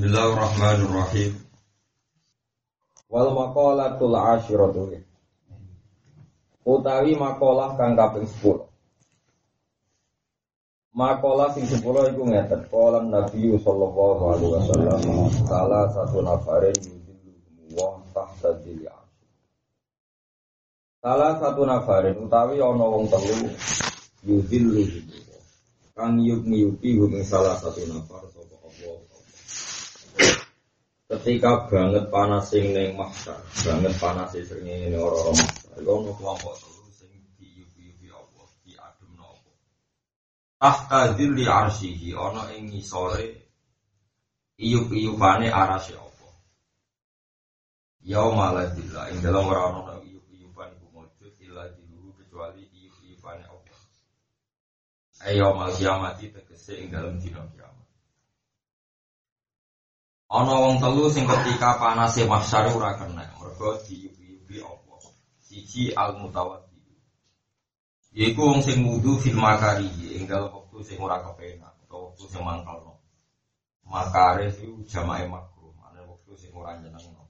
Bismillahirrahmanirrahim. Wal maqalatul asyiratu. Utawi makalah kang kaping 10. Makalah sing 10 iku ngeten. Qala Nabi sallallahu alaihi wasallam salah satu nafarin yudillu wa tahta dili Salah satu nafarin utawi ana wong telu yudillu kang yuk-yuki salah satu nafar sapa ketika banget panas sing ning mahsyar, banget panas sing ning ora-ora mahsyar. Iku ono kelompok telu sing diupi-upi Allah, diademno apa. Tahta dzilli arsyihi ana ing ngisore iyup-iyupane arasy Allah. Yauma la dzilla ing dalam ora ono iyup-iyupan iku mujud illa dzillu kecuali iyup-iyupane Allah. Ayo mal kiamati tegese ing dalam dina Ana wong telu sing ketika panase mahsyar ora kena, mergo diyubi-yubi apa. Siji al mutawaddi. Yaiku wong sing wudu fil makari ing dalem wektu sing ora kepenak utawa wektu sing mangkalno. Makare iku jamae makruh, ana wektu sing ora nyenengno.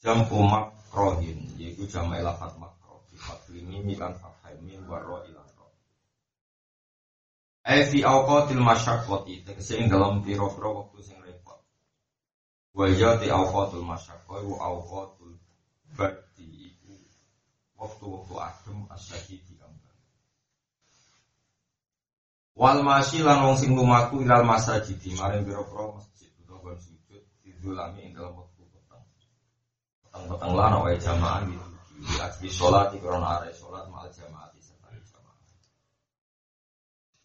Jam umak rohin, yaiku jamae lafat makruh, sifat ini milan fathaimin warro ilan fi awqatil masyaqqati tegese ing dalam pira-pira wektu sing Wajah di awqatul masyarakat wa awqatul iku waktu-waktu adem asyadi di kamar. Wal masyi lan wong sing lumaku ilal masjid maring biro-biro masjid utawa sujud didulami ing dalam waktu petang. Petang-petang lan wae jamaah gitu. Di asli sholat di korona are sholat mal jamaah di serta jamaah.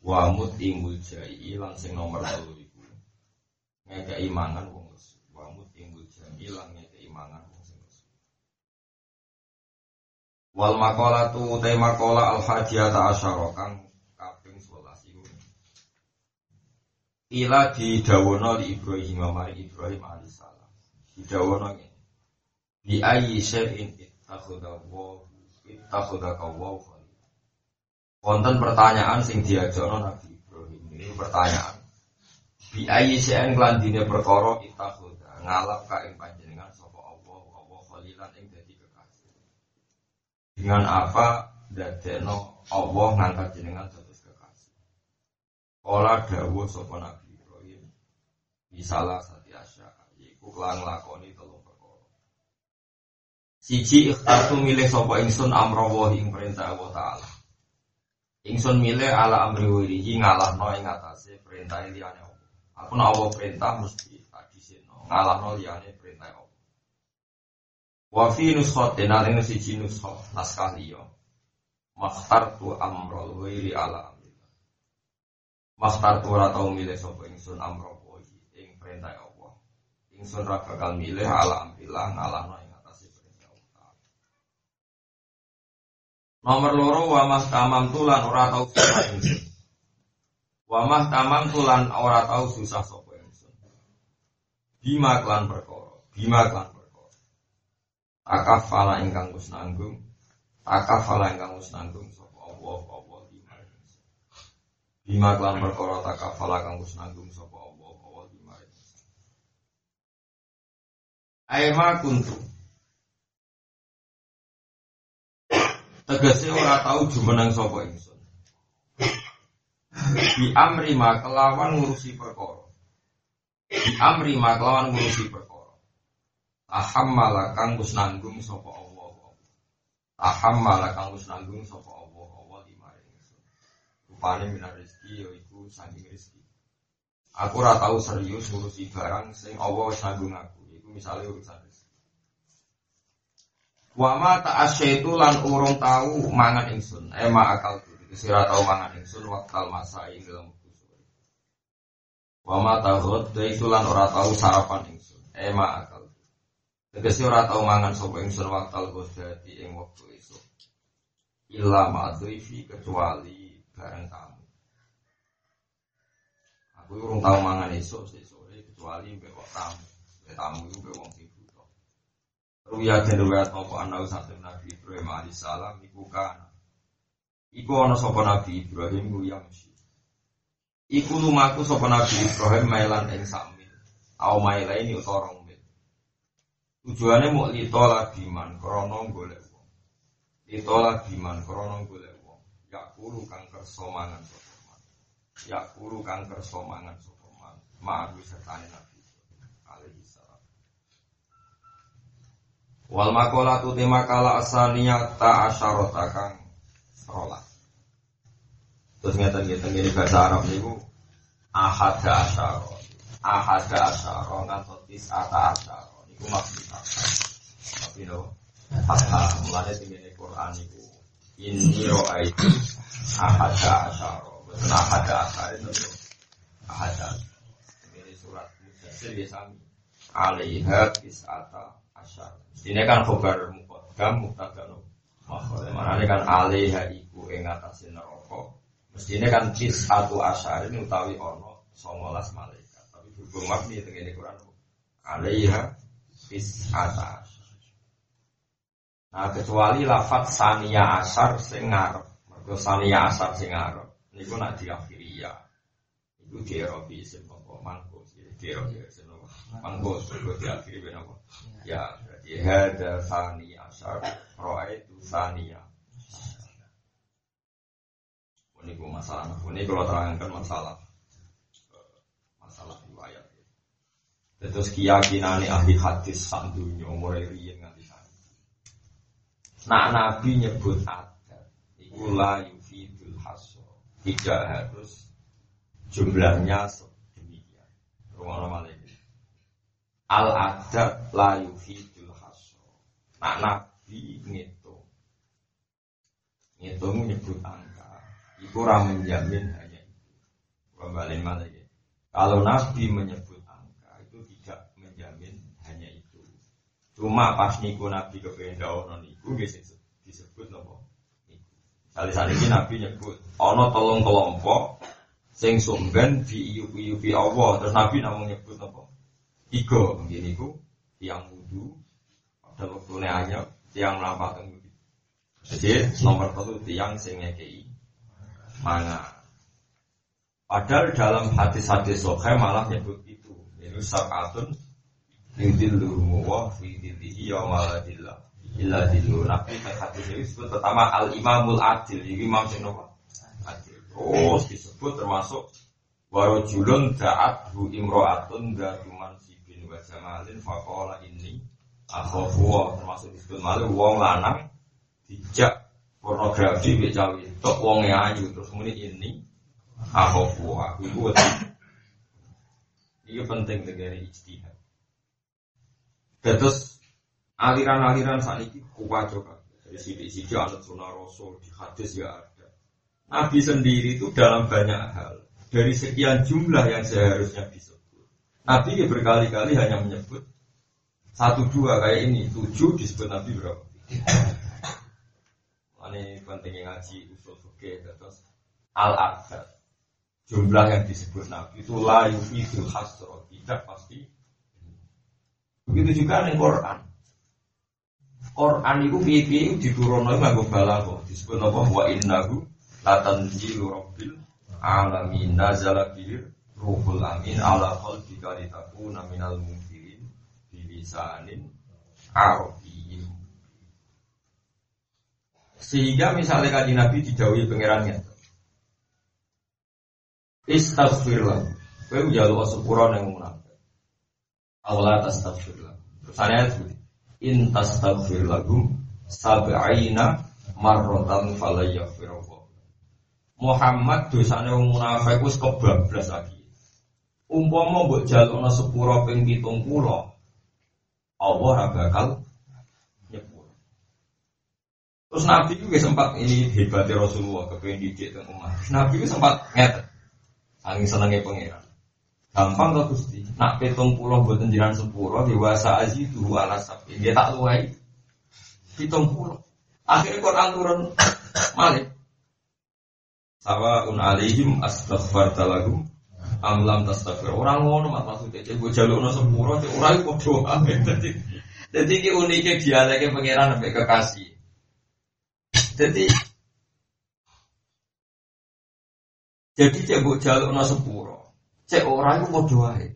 Wa mut imul jai ilang sing nomor telu iku. Ngekei mangan wong hilangnya keimanan Wal makola tu utai makola al hajiyata asyara kang kaping 11 iku. Ila di dawono di Ibrahim mari Ibrahim alaihissalam. Di dawono ngene. Di ayyi syai'in ittakhadha wa ittakhadha wa Wonten pertanyaan sing diajono Nabi Ibrahim. Ini pertanyaan. Bi ayyi syai'in kelandine perkara ittakhadha ngalap ka ing Dengan apa dadekno Allah ngangkat jenengan terus kekasih. Ola dawu sapa Nabi Ibrahim bisalah sati asya yaiku kelan lakoni telung perkara. Siji ikhtartu milih sapa ingsun amra ing perintah Allah taala. Ingsun milih ala amri wirihi ngalahno ing atase perintah liyane Allah. Aku nak Allah perintah mesti ngalahno liyane perintah Allah. Wa fi nuskhatin ing siji nuskhat naskah liya. tu amrul ghairi ala amrillah. tu ora tau milih sapa ingsun amro ing perintah Allah. Ingsun ra bakal milih ala amrillah ngalahno ing atase perintah Allah. Nomor loro wa tamam tulan ora tau susah ingsun. Wa tamam tulan ora tau susah sapa. Bima klan perkara, bima klan Akafala ingkang wis nanggung. Akafala ingkang wis nanggung sapa Allah lima. Bima kelan perkara takafala kang wis nanggung sapa Allah lima. Aima kuntu. Tegese ora tau jumeneng sapa ingsun. Di amri ma kelawan ngurusi perkara. Di amri ma kelawan ngurusi perkara. Ahammala kang wis nanggung sapa Allah. Ahammala kang wis nanggung sapa Allah Allah di ingsun. Rupane minar rezeki yaiku saking rezeki. Aku ora tau serius ngurusi barang sing Allah wis aku. Iku misalnya urusan rezeki. Wa ma ta'asyaitu lan urung tau mangan ingsun. Ema akal tu. Sira tau mangan ingsun waktal masa ing kusur. Wa ma ta'ghad itu lan ora tau sarapan ingsun. Ema eh, akal Tegese ora tau mangan sapa ingsun waktal ghadati ing wektu esuk. Illa ma'dhifi kecuali bareng tamu. Aku urung tau mangan esuk sore kecuali mbek tamu. Mbek tamu iku mbek wong sing buta. Ruya den riwayat apa ana saking Nabi Ibrahim alaihissalam iku kan. Iku ana sapa Nabi Ibrahim ku yamsi. Iku lumaku sapa Nabi Ibrahim mailan ing sami Au ini utawa rong mil. Tujuannya mau lito lagi man krono golek wong. Lito lagi man krono golek wong. Ya kuru kang kerso mangan sapa man. Ya kuru kang kerso mangan sapa man. Ma'agu sertane Nabi alaihi salam. Wal makolatu tema kala asaniya ta asyarota kang rolas. Terus ngeten ngeten ini bahasa Arab niku ahada asyara. Ahada asyara ngantos tisata asyara. Niku maksud tapi no fatha mulane tingene Quran niku inni ra'aitu ahada asyara. Ahada asyara itu ahada. Ini surat mujassir ya sami. Alaiha tisata asyara. Ini kan khobar muqaddam mubtada no Makanya kan alaiha iku ing atase Mestinya kan tis satu asyar ini utawi ono songolas malaikat. Tapi berhubung makni ini Quran alaiha tis atas. Nah kecuali lafat sania asar sing ngarep. Mergo sania asar sing ngarep niku nak diakhiri ya. Iku dierobi isim apa mangkus. Dierobi isim apa mangkus. Diakhiri? Ya berarti hada sania asar roa itu sania ini masalah ini kalau terangkan masalah masalah riwayat. Terus keyakinan ahli hadis sandunya mulai riyen nganti Nah Nabi nyebut ada Iku yufidul haso. Tidak harus Jumlahnya sedemikian. Rumah lagi Al adat la yufidul haso. Nah Nabi ngitung. Ngitung nyebut angka kurang menjamin hanya itu. Kembali mana ya? Kalau Nabi menyebut angka itu tidak menjamin hanya itu. Cuma pas niku Nabi kepengen daun niku disebut nopo. Misalnya saat ini Nabi nyebut ono tolong kelompok sing sumben di iup iupi Allah terus Nabi namun nyebut nopo tiga begini ku tiang wudhu ada waktu hanya tiang melampah jadi nomor satu tiang sing ngekei mana. Padahal dalam hadis-hadis sohe malah nyebut itu. Ini sakatun yudilluhumu wa fi dilihi ya maladillah illa dillu. Nabi hadis ini disebut pertama al imamul adil. Ini imam sinowa adil. Terus disebut termasuk warojulun da'at imro'atun da'atuman sibin wa jamalin ini akhofu termasuk disebut malu wong lanang dijak pornografi be cawe tok wong ayu terus muni ini aku aku iku Ini penting negara ijtihad. Terus aliran-aliran saat ini kuat juga. Dari sini-sini alat sunnah rasul di hadis ya ada. Nabi sendiri itu dalam banyak hal dari sekian jumlah yang seharusnya disebut. Nabi berkali-kali hanya menyebut satu dua kayak ini tujuh disebut Nabi berapa? Pentingnya ngaji usul fikih terus al akbar jumlah yang disebut Nabi itu la yufidul hasro tidak pasti. Begitu juga dengan Quran. Quran itu piye itu diturunno nganggo balaghah. Disebut apa? Wa innahu latanzilu rabbil alamin. Nazala bihi ruhul amin ala qalbika litakuna minal munzirin bi lisanin arabiyyin sehingga misalnya kaji Nabi dijauhi pangerannya. Istaghfirlah. Kowe njaluk sepura ning munafik. Awala. Terus saya seperti in tastaghfir lahum sab'ina marratan fala yaghfirullah. Muhammad dosane wong munafik wis kebablas lagi. Umpama mbok jalukna sepura ping 70, Allah bakal Terus Nabi juga sempat ini hebatnya Rasulullah kepengen didik dan umat. Nabi juga sempat ngetet, angin senengnya pangeran. Gampang tuh gusti. Nak petung pulau buat jiran sepuluh dewasa aji itu ala sapi. Dia tak luai. Pitung pulau. Akhirnya Quran turun malik. Sawa un alihim astaghfar talagum amlam tastaghfir. Orang ngono mak maksudnya cek gue jaluk no sepuluh. Orang itu doa. Jadi jadi uniknya dialeknya pangeran sampai kekasih. Jadi jadi cek buat jaluk no sepuro, cek orang itu mau doai.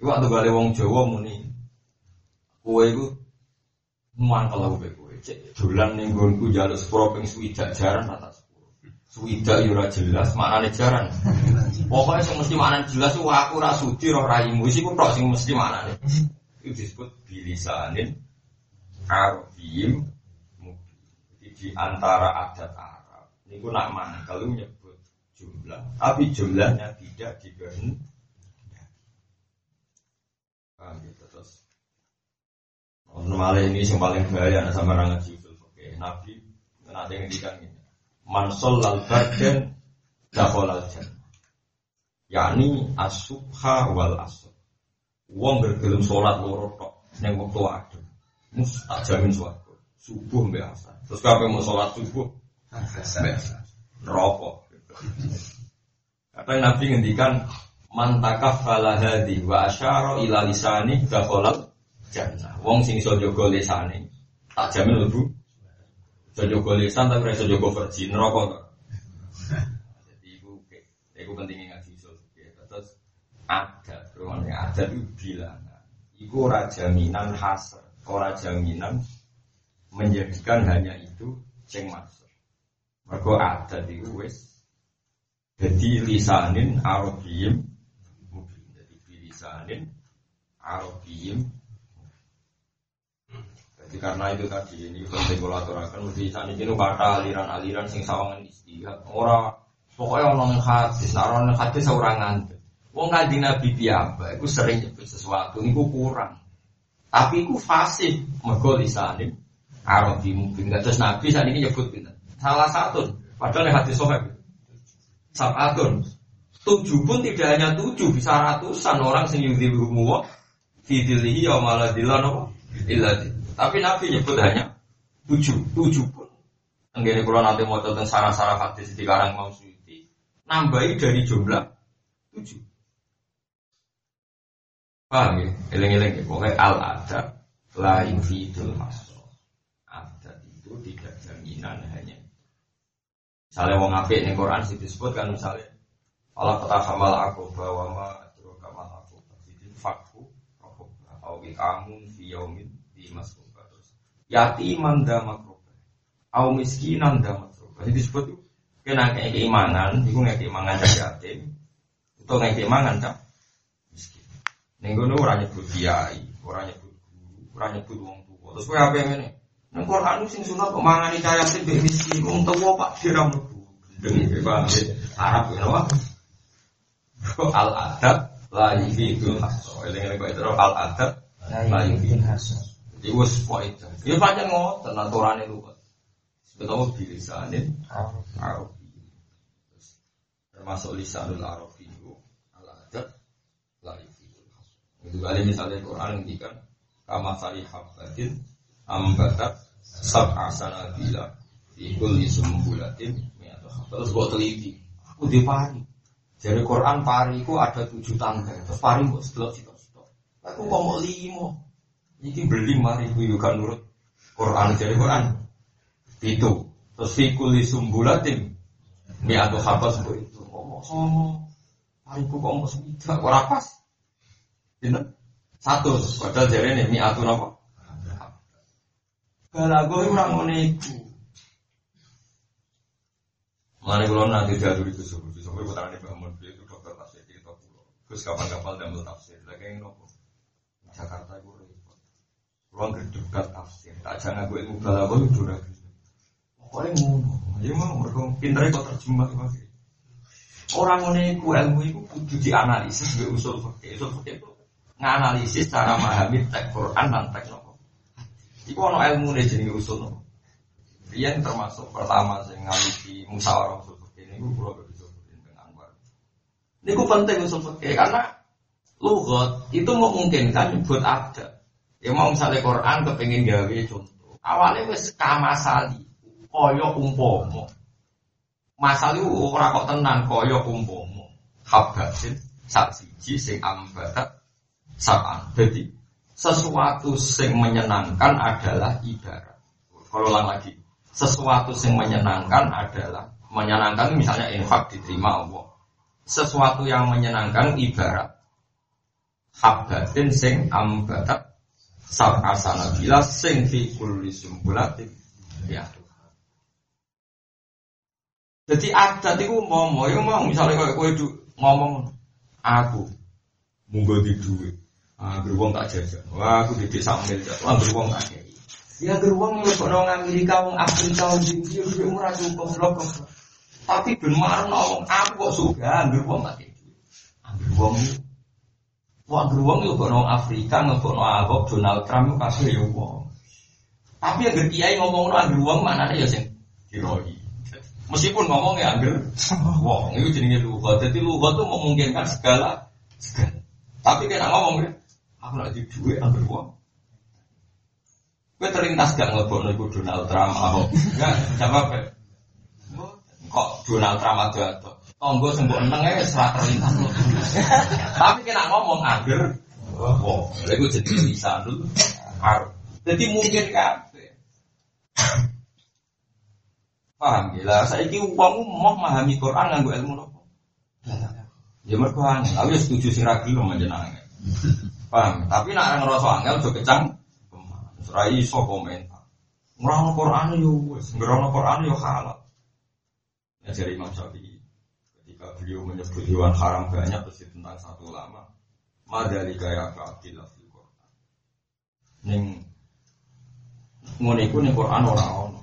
Iku waktu gale wong Jawa muni. Kowe iku mangkel aku kowe. Cek dolan ning nggonku njaluk sepuro ping swidak jaran atas Swidak yo ora jelas maknane jaran. Pokoknya sing mesti maknane jelas ku aku ora sudi roh raimu iku tok sing mesti maknane. Itu disebut bilisanin arabiyim di antara adat Arab. Ini nak mangkel nyebut jumlah, tapi jumlahnya tidak dikehendaki. Paham gitu terus. Malah ini yang paling bahaya sama orang ngaji Oke, Nabi nanti ngendikan ini. Mansol lal barden dakhalal jannah. Yani asubha wal asub. Wong bergelem sholat loro tok wektu adem. Mus tak jamin suatu. Subuh asar. Terus kapan mau sholat subuh? Neraka. Kata Nabi ngendikan mantakaf fala hadi wa asyara ila lisani dakhalal jannah. Wong sing iso jaga tak jamin lebu. Iso jaga lisan tapi iso jaga versi neraka to. Jadi iku iku pentingnya ngaji usul Terus ada, rumahnya ada itu bilangan. Iku ora jaminan hasr, ora jaminan menjadikan hanya itu ceng masuk. Mergo ada di wis jadi lisanin arabiyim mungkin jadi lisanin arabiyim jadi karena itu tadi ini penting aturakan mesti saat ini kata aliran-aliran sing sawangan istihad orang pokoknya orang hadis. Naron hadis ngantuk Wong kanjeng Nabi piyambak iku sering nyebut sesuatu niku kurang. Tapi iku fasih mergo lisanin Arabi mungkin terus Nabi saat ini nyebut gitu. Salah satu, padahal hati sohab Sabatun. Tujuh pun tidak hanya tujuh, bisa ratusan orang sing yudhibu muwa fidilihi ya malah dilano iladi. Tapi Nabi nyebut hanya tujuh, tujuh pun. Tenggene kalau nanti mau tentang sarah-sarah hadis di karang mau suci, nambahi dari jumlah tujuh. Paham ya? Eleng-eleng ya. Pokoknya al-adab lain fidul mas tidak jaminan hanya. Misalnya wong apik ning Quran sih disebut kan misalnya Allah kata hamal aku bahwa ma atro kamal aku jadi fakku aku atau kamu fi yaumin di masuk terus yatiman damakroba au miskinan damakroba jadi disebut kena kayak keimanan itu nggak keimanan cak yatim. Itu nggak keimanan cak. Miskin. Nenggono orang nyebut kiai orang nyebut guru orang nyebut wong tua terus gue apa yang ini Nang Quran sing sunat kok mangani kaya sing mbek miskin wong tuwa Pak diram mlebu. Gendeng Pak Arab ya apa? Kok al adab la yufidu haso. Eling-eling kok itu al adab la yufidu haso. Jadi wis poin. Ya pancen ngoten aturane lu kok. Ketemu bilisanin Arabi. Termasuk lisanul Arabi itu al adab la yufidu haso. Itu kali misalnya Quran ngendikan kama sari habbatin ambatat sab asana bila ikul bulatin terus buat teliti. Aku di pari. Jadi Quran pari ku ada tujuh tangga. Terus pari buat setelah situ aku kok mau limo? Ini beli mari ku juga nurut. Quran jadi Quran. Itu. Terus ikul bulatin ini atau apa sebuah itu ngomong sama pari ku kok mau sebidak rapas satu. Padahal jadi ini mi atau apa Balago itu orang ngono iku. Mari kalau nanti jatuh itu subuh, subuh putra ini bangun itu dokter tafsir cerita pulau. Terus kapal-kapal damel tafsir, lagi yang nopo. Jakarta itu repot. Ruang gerdegat tafsir, tak jangan gue ilmu balago itu udah. Pokoknya ngono, ya mau mereka pinternya kok terjemah lagi. Orang ngono iku ilmu itu kudu dianalisis gue usul fakir, usul fakir itu nganalisis cara memahami teks Quran dan teks Iku ono ilmu nih jadi usul. Rian termasuk pertama saya ngalisi musyawarah usul fikih ini gue pulau bisa dengan Anwar. Ini gue penting usul fikih karena lugot itu memungkinkan buat ada. Ya mau misalnya Quran kepengen gawe contoh. Awalnya wes kamasali, koyo umpomo. Masali ora kok tenang koyo umpomo. Habasin sak siji sing ambatat saban. Jadi sesuatu yang menyenangkan adalah ibarat. Kalau ulang lagi, sesuatu yang menyenangkan adalah menyenangkan misalnya infak diterima Allah. Sesuatu yang menyenangkan ibarat. Habbatin sing ambatat. Sab asana bila sing fi kulli sumbulatin. Ya. Jadi adat itu mau ya mau misalnya kayak kue ngomong aku monggo di duit ah beruang tak jajan wah aku di desa mil wah beruang tak kayak ya beruang lu kok nong Amerika wong Afrika wong India udah murah cukup blok tapi ben marah ngomong aku kok suka beruang tak kayak beruang Wah beruang itu kok Afrika nggak kok Abok Donald Trump kasih ya wong. Tapi yang kiai ngomong no beruang mana ya sing diroi. Meskipun ngomongnya angger wong itu jenenge lugat. Jadi lugat itu memungkinkan segala segala. Tapi kena ngomong ya, aku lagi duit angger wong. Gue terlintas gak ngelebok ibu Donald Trump Ahok. Enggak, jawab ya. Kok Donald Trump ada atau Tonggo sembuh eneng ya serat terlintas Tapi kena ngomong agar, wow, lagu jadi bisa dulu. Jadi mungkin kan. Paham gila, saya ini uang mau memahami Quran nganggo ilmu nopo. Ya mereka angel, aku setuju sih ragi lo menjenangnya. Paham? Tapi nak ngerasa angel juga kecang. Serai iso komentar. Ngerang Quran yo wes, ngerang Quran yo halal. Ya dari Imam Syafi'i ketika beliau menyebut hewan haram banyak pasti tentang satu lama madali kaya keabdilah fil Quran ning ngono iku ning Quran ora ono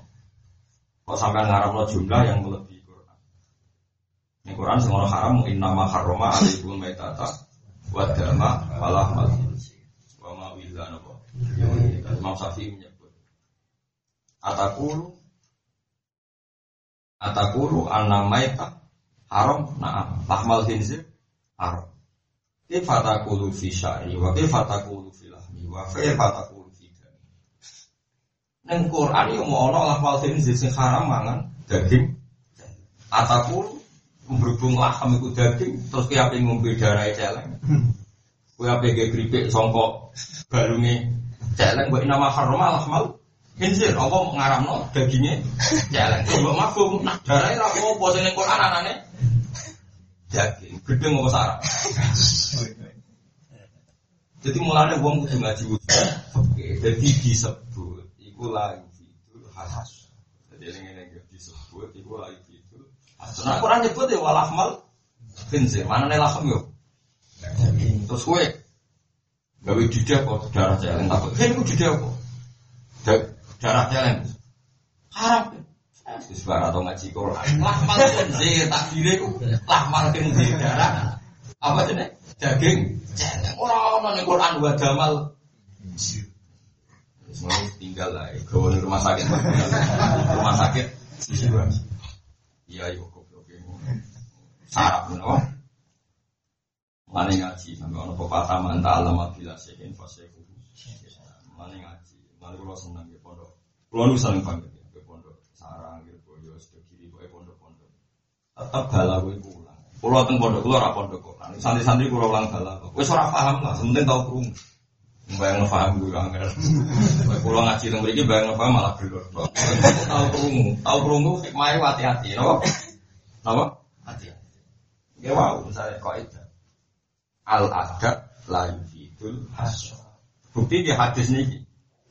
kok sampean ngaramno jumlah yang melebihi Quran ning Quran ora haram inna ma harrama alaikum maitata wa dama falah mal wa ma willa napa? Imam Syafi'i menyebut. Atakulu. Atakulu anna maitah haram. Nah lahmal khinzir haram. Kaifa taqulu fi syari wa kaifa taqulu fi lahmi wa kaifa taqulu fi dami. Quran yo mau ana lahmal khinzir sing haram mangan daging. Ataku berhubung laham iku daging terus ki ape ngombe darah celeng kowe ape ge kripik sangka balunge celeng kok nama haram lahmal Khinzir, apa ngaramno dagingnya celeng. Coba mafhum, nah darahnya ra apa sing ning Quran anane daging, gedeng apa sarap. Jadi mulanya uang kudu ngaji Oke, jadi disebut iku lagi itu halas. Jadi ini disebut iku lagi. Nah, Quran nyebut ya walahmal khinzir. Mana nih lahem yo? Terus kue gawe didak kok darah celeng takut. Kan iku didak kok. Darah celeng. Haram. Wis atau ngaji Quran. Lah mal kenzi tak dire ku. Lah mal kenzi darah. Apa jenenge? Daging celeng. Ora ono ning Quran wa damal. Semua tinggal lah, gawe rumah sakit. rumah sakit. Iya, iya, goblok. Sarap menawa. Mana ngaji sampai ono pepatah manta alamat bila sekin fasehu. Mana ngaji, mana kalau senang di pondok. Kalau nu saling panggil di pondok, sarang gitu, boyo, sudah kiri, boyo pondok-pondok. Tetap galau gue pulang. Pulau teng pondok, pulau rapon pondok kok. Santri-santri pulau ulang galau. Gue seorang paham lah, sementing tahu kerung. Bayang ngefaham gue angker. Pulau ngaji teng beri bayang ngefaham malah gelor. Tahu kerung, tahu kerung gue hikmahnya hati-hati. Napa? Napa? Hati-hati. Ya wow, misalnya itu al adab la yufidul hasra. Bukti di hadis ini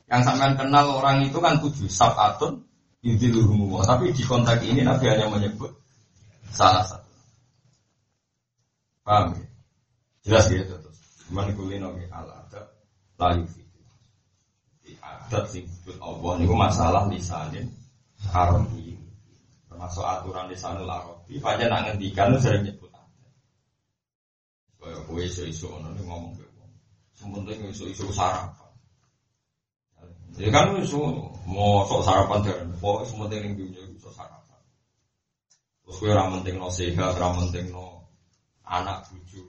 yang sampean kenal orang itu kan tujuh sabatun yudiluhumu tapi di konteks ini Nabi hanya menyebut salah satu. Paham ya? Jelas ya terus. Cuman kulino al adab la yufidul. Di adat disebut Allah ini masalah lisanin Arabi termasuk aturan lisanul Arabi. Pakai nak ngendikan sering nyebut kowe iso-iso ngono ngomong ke wong. Sementing iso-iso sarapan. Ya kan iso mau sok sarapan dan pokoknya sementing ning dunia iso sarapan. Terus kowe ora penting no sehat, ora penting no anak bojo.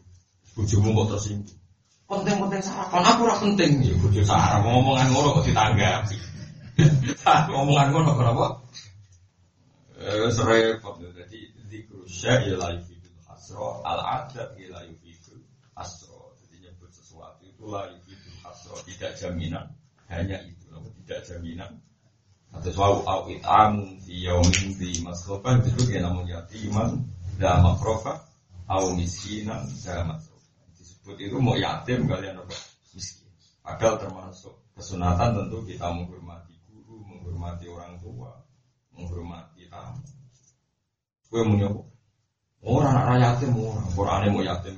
Bojomu kok tersinggung. Penting-penting sarapan, aku ora penting. Ya bojo sarapan ngomongan ngono kok ditanggapi. Ngomongan ngono kenapa? Eh, serepot jadi zikru syai la yufidul hasra al adab la yufidul hasra. Jadi nyebut sesuatu itu la yufidul hasra, tidak jaminan hanya itu, tidak jaminan. Atau suau au itam fi yaumin di masrofa disebut ya namun yatiman da makrofa au miskinan da masrofa. disebut itu mau yatim kalian apa miskin. Padahal termasuk kesunatan tentu kita menghormati guru, menghormati orang tua, menghormati tamu. Gue mau nyoba. Orang anak yatim orang, Quran mau yatim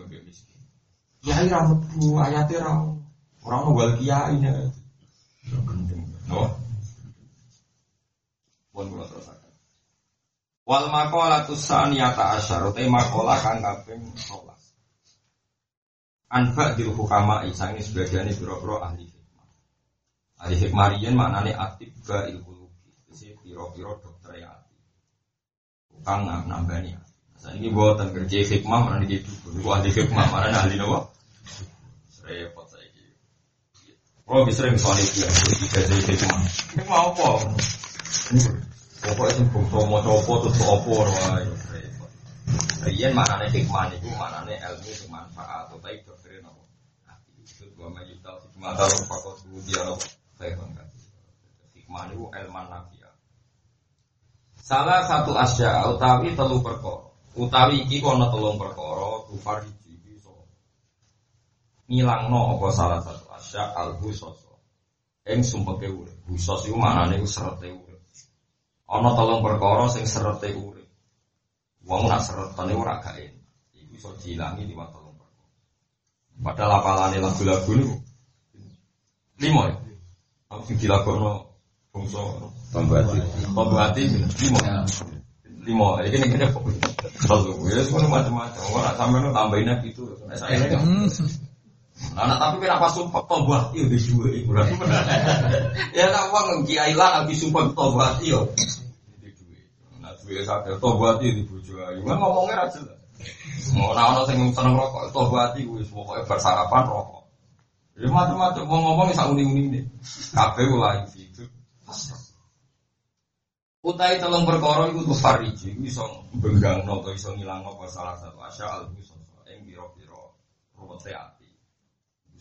Ya rambut bu, ayatnya ram. Orang mau jual kiai nya. No. Pun kalau terus akan. Wal makola tusaniyata asyar, utai makola kang kaping sholat. Anfa dil hukama isang ini sebagian biro-biro ahli hikmah. Ahli hikmah riyen maknane aktif ba ilkulubi. Jadi biro-biro dokter ya hati. Tukang nambani Saya ini buatan kerja hikmah mana gitu. Itu ahli hikmah mana ahli nawa. Repot saya gitu. Kalau bisa sering soal itu ya, bisa jadi hikmah. Hikmah apa? Pokoknya sih bungsu mau coba tuh apa wah repot. Rian mana nih hikmah itu mana nih ilmu bermanfaat atau baik doktrin apa? Itu dua majutal hikmah taruh fakot dia loh. Saya bangga. Hikmah itu ilman nafiah. Salah satu asya utawi telu perkara. Utawi iki kono telung perkara iso. Ngilangno apa salah satu asya al husoso. Ing sumpeke urip. Husos iku maknane iku serete urip. Ana telung perkara sing serete urip. Wong nak seretane ora gak enak. Iku iso diilangi liwat telung perkara. Padahal apalane lagu-lagu niku lima ya. Aku sing dilakokno bangsa Pembuati. Pembuati lima. Lima. Iki ning kene kalau ya semua macam-macam. Ora sampe nu tambahin gitu. Saya ini Nah, nah, tapi kenapa sumpah tobat itu di dua ibu Ya tak uang kiai lah habis sumpah tobat itu. Dua. Nah, dua sadar tobat itu di bujo ayu. Ngomongnya aja lah. Mau nawan sing seneng rokok tobat itu wis pokoke bersarapan rokok. Ya macam-macam mau ngomong sak uning-uning ini. Kabeh lagi itu. Utai telung perkara iku tuh fariji iso benggangno utawa iso ngilangno salah satu asya al musoso ing pira-pira ruwete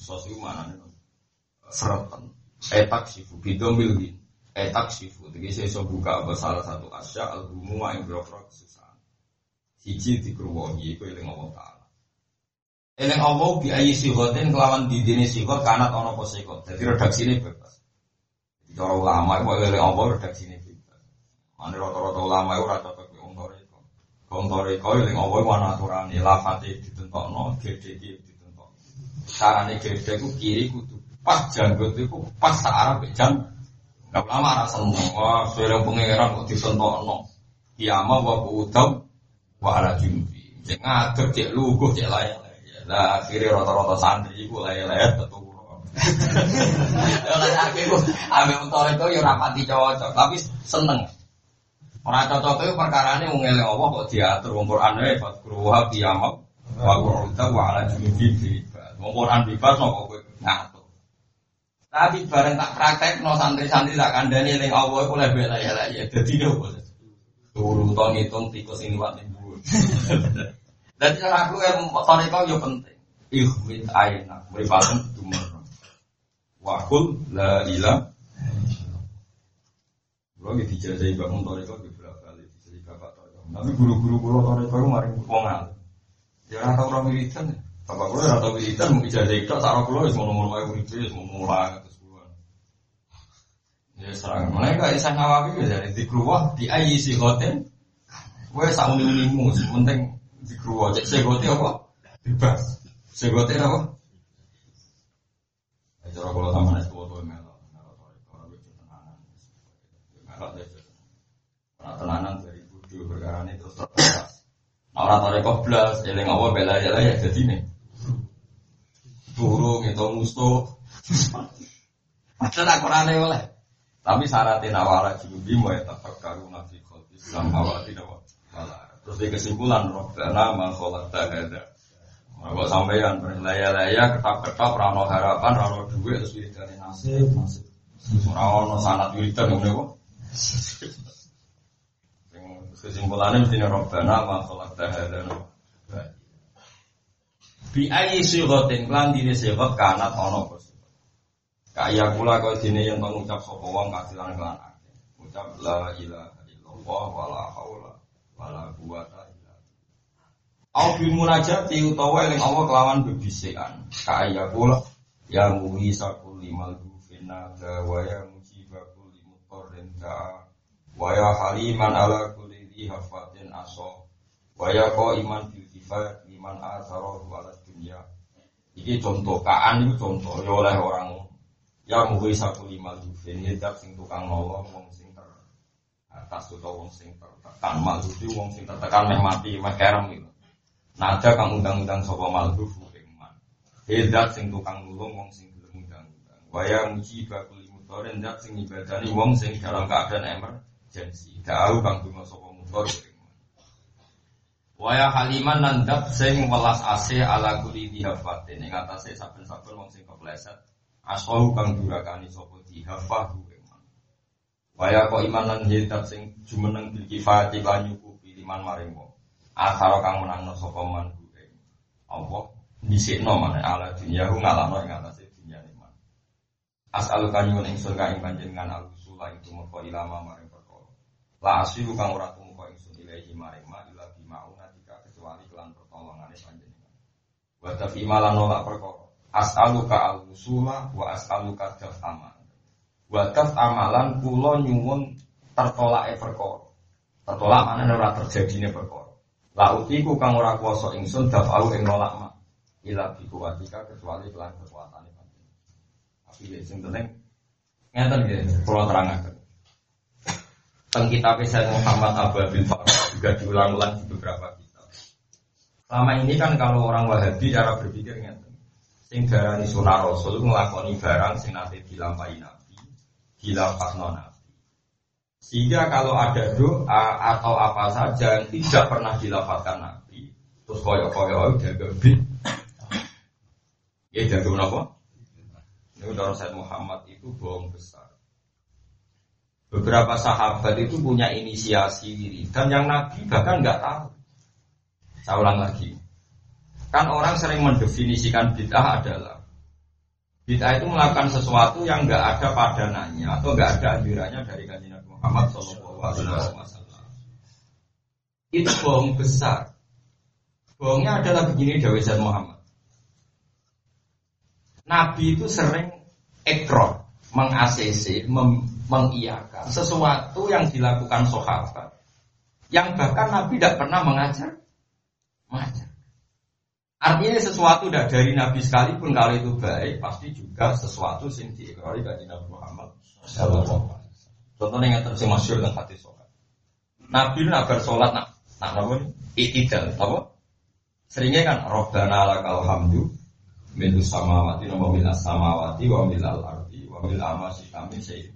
ati. Musos iku manane seretan. Etak sifu bidombil din. Etak sifu tegese iso buka apa salah satu asya al humuma ing pira-pira kesusahan. Siji dikruwohi iku eling Allah taala. Eling Allah bi ayi sihoten kelawan didine sihot kanat ana apa sihot. Dadi redaksine bebas. Cara ulama iku eling Allah redaksine bebas. Ane rata-rata ulama itu rata cocok wong toriko. Wong toriko yang ngomong mana aturan lafate ditentokno, gede iki ditentok. Carane gede ku kiri kudu pas janggut itu pas searah jam. Gak ulama rasa seneng. Wah, seorang pangeran kok ditentokno. Kiamah wa udam wa ala junubi. Cek ngadeg, cek luguh, cek layak. Lah akhirnya rata-rata santri iku layak-layak. Ya lah akhirnya ambil motor itu ya rapati cocok, tapi seneng. Orang cocok itu perkara ini mengeleng Allah kok diatur wong Quran wae fakruha qiyamah wa qur'uta wa ala junubi Quran bebas kok kowe ngatur. Tapi bareng tak praktek no santri-santri tak kandani ning Allah iku lebih lah ya lah ya dadi yo. Turu to ngitung tikus ini wat ning dhuwur. Dadi cara aku yang motor itu yo penting. Ihmit ayna mripaten dumur. Wa kul la ilaha Kalau gitu dijajahi bangun toriko di berapa kali dijajahi bapak toriko. Tapi guru-guru kulo toriko itu mari wong alim. Ya ora tau ora wiridan. Bapak kulo ora tau wiridan mung dijajahi tok sak kulo wis ngono-ngono wae uripe wis mulai terus kulo. Ya serang mereka isa ngawawi ya dari di keluar di ayi si hotel. Gue sak uni-unimu penting di keluar cek segote apa? Bebas. Segote apa? Cara kalau sama es foto melo, tenanan. Dari budu perkara ini terus terbatas. Orang toriko belas, eling apa bela ya ya jadi nih. Burung itu musuh. Padahal aku rane oleh. Tapi syaratnya nawara junubi mau ya tetap karu nabi awal tidak wala. Terus di kesimpulan robbana ma kholakta hada. Kalau sampeyan berlaya-laya ketap-ketap rano harapan rano duit terus wiridan nasib nasib. Rano sanat wiridan ngene kok. Kesimpulannya mesti robbana ma kholakta hada. Bi ayi sigotin klan dini sigot kanat ono kos. Kaya pula kau dini yang mengucap sopo wong kasilan kelan. Ucap la ilaha illallah wala haula wala quwata illa Au bil munajati utawa eling Allah kelawan bebisikan. Kaya kula ya muhi sakul limal finna wa ya musibakul limutorrin ka wa ya haliman ala kulli hafatin aso wa ya iman bil kifayat liman asara wala dunya. Iki contoh kaan itu contoh ya oleh orang ya muhi sakul limal dufin hidup sing tukang nolong wong sing ter atas utawa wong sing tertekan malu wong sing tertekan meh mati meh kerem gitu. Nada kang undang-undang sapa malhuf iman. Hedat sing tukang nulung wong sing gelem undang-undang. Waya muji bakul mutoren dat sing ibadani wong sing dalam keadaan emergency. Da'au kang donga sapa mutor. Waya haliman nandap sing welas ase ala kuli dihafatin ing atase saben-saben wong sing kepleset. Asahu kang durakani sapa dihafahu. Waya kok iman lan sing jumeneng bil kifayati lan nyukupi liman maring wong. Asaro kang menangno sapa man kuwe. Allah dhisikno maneh ala dunya hu ngalahno ing atase dunya man. As'alu kanyun ingsun ka ing panjenengan al-usula ing tumeka ilama maring perkara. La asiru kang ora tumeka ingsun ilahi maring ma ila bimauna tika kecuali kelan pertolongane panjenengan. Wa tafima lan nolak perkara. As'alu ka al-usula wa as'alu ka daf'ama. Wa amalan kula nyuwun tertolake perkara. Tertolak mana ora terjadine perkara. La utiku kang ora kuasa ingsun dafau ing nolak ma. Ila bi kuwatika kecuali kelan panjenengan. Tapi ya sing penting ngeten nggih kula terangaken. Teng kitab Sayyid Muhammad Abu bin Farah juga diulang-ulang di beberapa. Selama ini kan kalau orang Wahabi cara berpikir ngeten. Sing darani sunah Rasul nglakoni barang sing nate dilampahi Nabi, dilampahno Nabi. Sehingga kalau ada doa atau apa saja yang tidak pernah dilafalkan Nabi, terus koyok koyok jaga bin, ya jaga apa? Ini udah Rasul Muhammad itu bohong besar. Beberapa sahabat itu punya inisiasi diri dan yang Nabi bahkan nggak tahu. Saya ulang lagi, kan orang sering mendefinisikan bid'ah adalah Bid'ah itu melakukan sesuatu yang nggak ada padanannya atau nggak ada anjurannya dari kajian Muhammad Shallallahu. Itu bohong besar. Bohongnya adalah begini Dawi Muhammad. Nabi itu sering ekor, meng-ACC, sesuatu yang dilakukan sahabat yang bahkan Nabi tidak pernah mengajar, mengajar. Artinya sesuatu dari Nabi sekalipun kalau itu baik pasti juga sesuatu yang diikrari dari Nabi Muhammad Shallallahu Contohnya yang terus masyur dengan hati sholat. Nabi nak bersolat nak nak namun itidal, apa? Seringnya kan Robbana lakal hamdu Milu samawati nama mil samawati wa mil al wa mil amasi kami sayyid.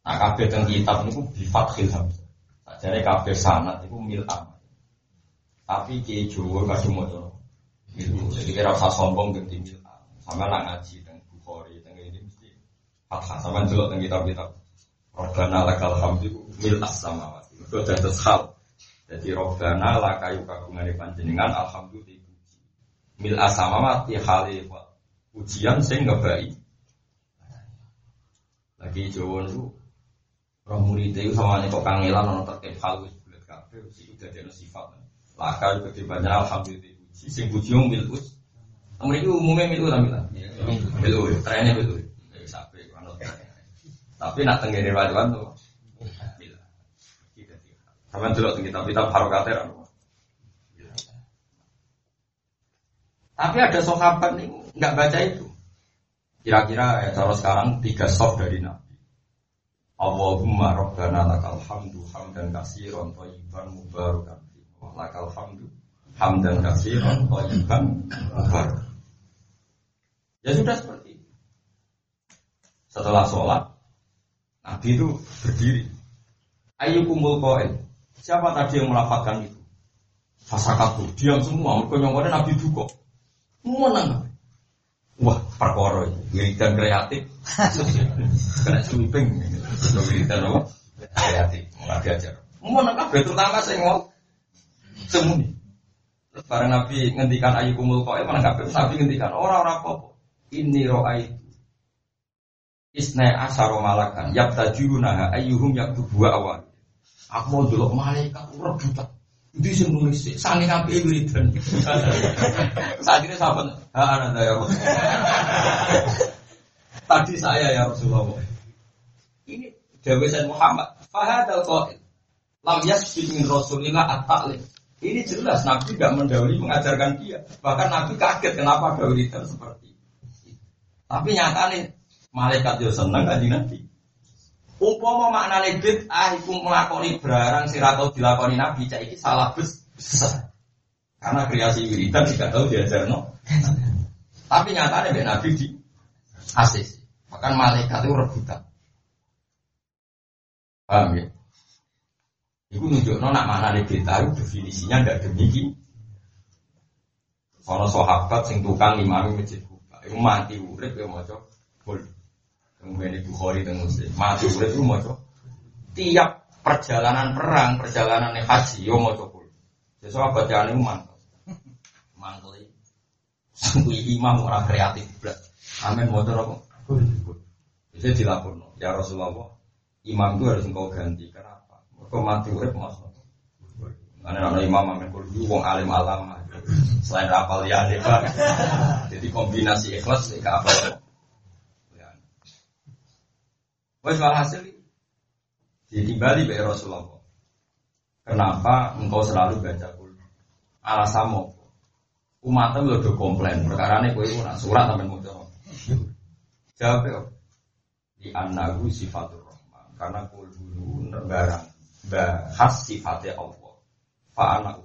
Nah kabeh teng kitab niku bi fathil. Jadi kabeh sanat niku mil. Tapi kiai Jawa kadung maca mil. Jadi kira usah sombong ganti mil am. Sama nak ngaji teng Bukhari teng ini Fathah sama jelok tentang kitab-kitab. Robbana lakal hamdu mil as-samawati. Itu dados hal. Jadi Robbana lakayu kagungan panjenengan alhamdulillah Mil as-samawati hale ujian sing baik. Lagi Jawa niku roh murid itu sama kok kangelan ono terkait hal wis bulat kabeh dadi sifat. Laka gede banyak alhamdulillah sing puji mil us. Mriki umumnya mil ora Mil trennya mil tapi nak tenggiri rajuan tuh. Sama dulu kita kita harokatnya Tapi ada sahabat nih nggak baca itu. Kira-kira ya cara sekarang tiga soft dari Nabi. Allahumma rabbana lakal hamdu hamdan kasiron thayyiban mubarakan lakal hamdu hamdan kasiron thayyiban mubarakan. Ya sudah seperti itu. Setelah sholat, Nabi itu berdiri. Ayo kumpul koin. Siapa tadi yang melafatkan itu? Fasakatu, diam semua. Mereka nyongkone Nabi duka. Menang. Wah, perkara wiridan kreatif. Kena sweeping. Wiridan apa? Kreatif. Nabi ajar. Menang kabeh terutama sing mau semuni. Terus bareng Nabi ngendikan ayu kumul koin, mana kabeh Nabi ngendikan orang-orang apa? Ini ro'ai Isna asaro malakan Yabtajuruna ayyuhum yaktubu awal Aku mau dulu malaikat rebutan Di sini nulis ngapi wiridan. Saat ini sahabat, ah ada ya Tadi saya ya Rasulullah. Ini Dewi Sayyid Muhammad. Fahad al qail. Lam yasbid min Rasulillah at Ini jelas Nabi tidak mendahului mengajarkan dia. Bahkan Nabi kaget kenapa ada wiridan seperti itu. Tapi nyatanya malaikat yo seneng kan Nabi. Umpama maknane bid'ah iku nglakoni barang sira tau dilakoni Nabi cak iki salah besar. Karena kreasi wiridan tidak tahu diajarno. Tapi nyatanya Mbak Nabi di asis. Bahkan malaikat itu rebutan. Paham ya? Itu nunjuk nak mana nih kita definisinya tidak demikian. Soalnya sahabat sing tukang imami masjid buka, itu mati urip ya mau coba. Kemudian ibu Bukhari dan Muslim. Mati urip itu mau Tiap perjalanan perang, perjalanan haji, yo mau coba. Jadi sahabat jangan itu mantel. Mantel itu. Sungguh imam orang kreatif. Amin mau coba. Bisa dilaporkan. Ya Rasulullah, imam itu harus engkau ganti. Kenapa? Mati urip mas. Karena ada imam amin kudu wong alim alam. Selain rapal ya Pak. Jadi kombinasi ikhlas ke apa? Wes hasil ditimbali be Rasulullah. Kenapa engkau selalu baca kul? Alasan mau umatnya lo do komplain perkara ini kue nak surat sampai mau jawab. Jawab ya. Di anahu sifatur rahman karena kul dulu barang bahas sifatnya Allah. Pak anak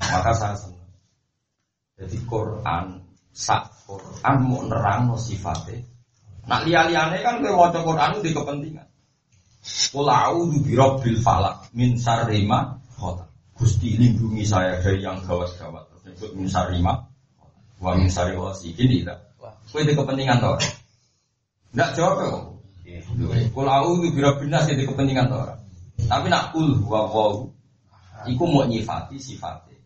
maka saya senang. Jadi Quran sak Quran mau nerang no sifatnya Nak liya-liyane kan kowe maca Quran di kepentingan. Qul a'udzu birabbil falak min syarri ma Gusti lindungi saya dari yang gawat-gawat. Disebut min syarri ma wa min syarri wasikin tidak. Kowe di kepentingan to. Enggak jawab kok. Qul a'udzu birabbin nas di kepentingan to Tapi nak kul wa wa iku mau nyifati sifatnya.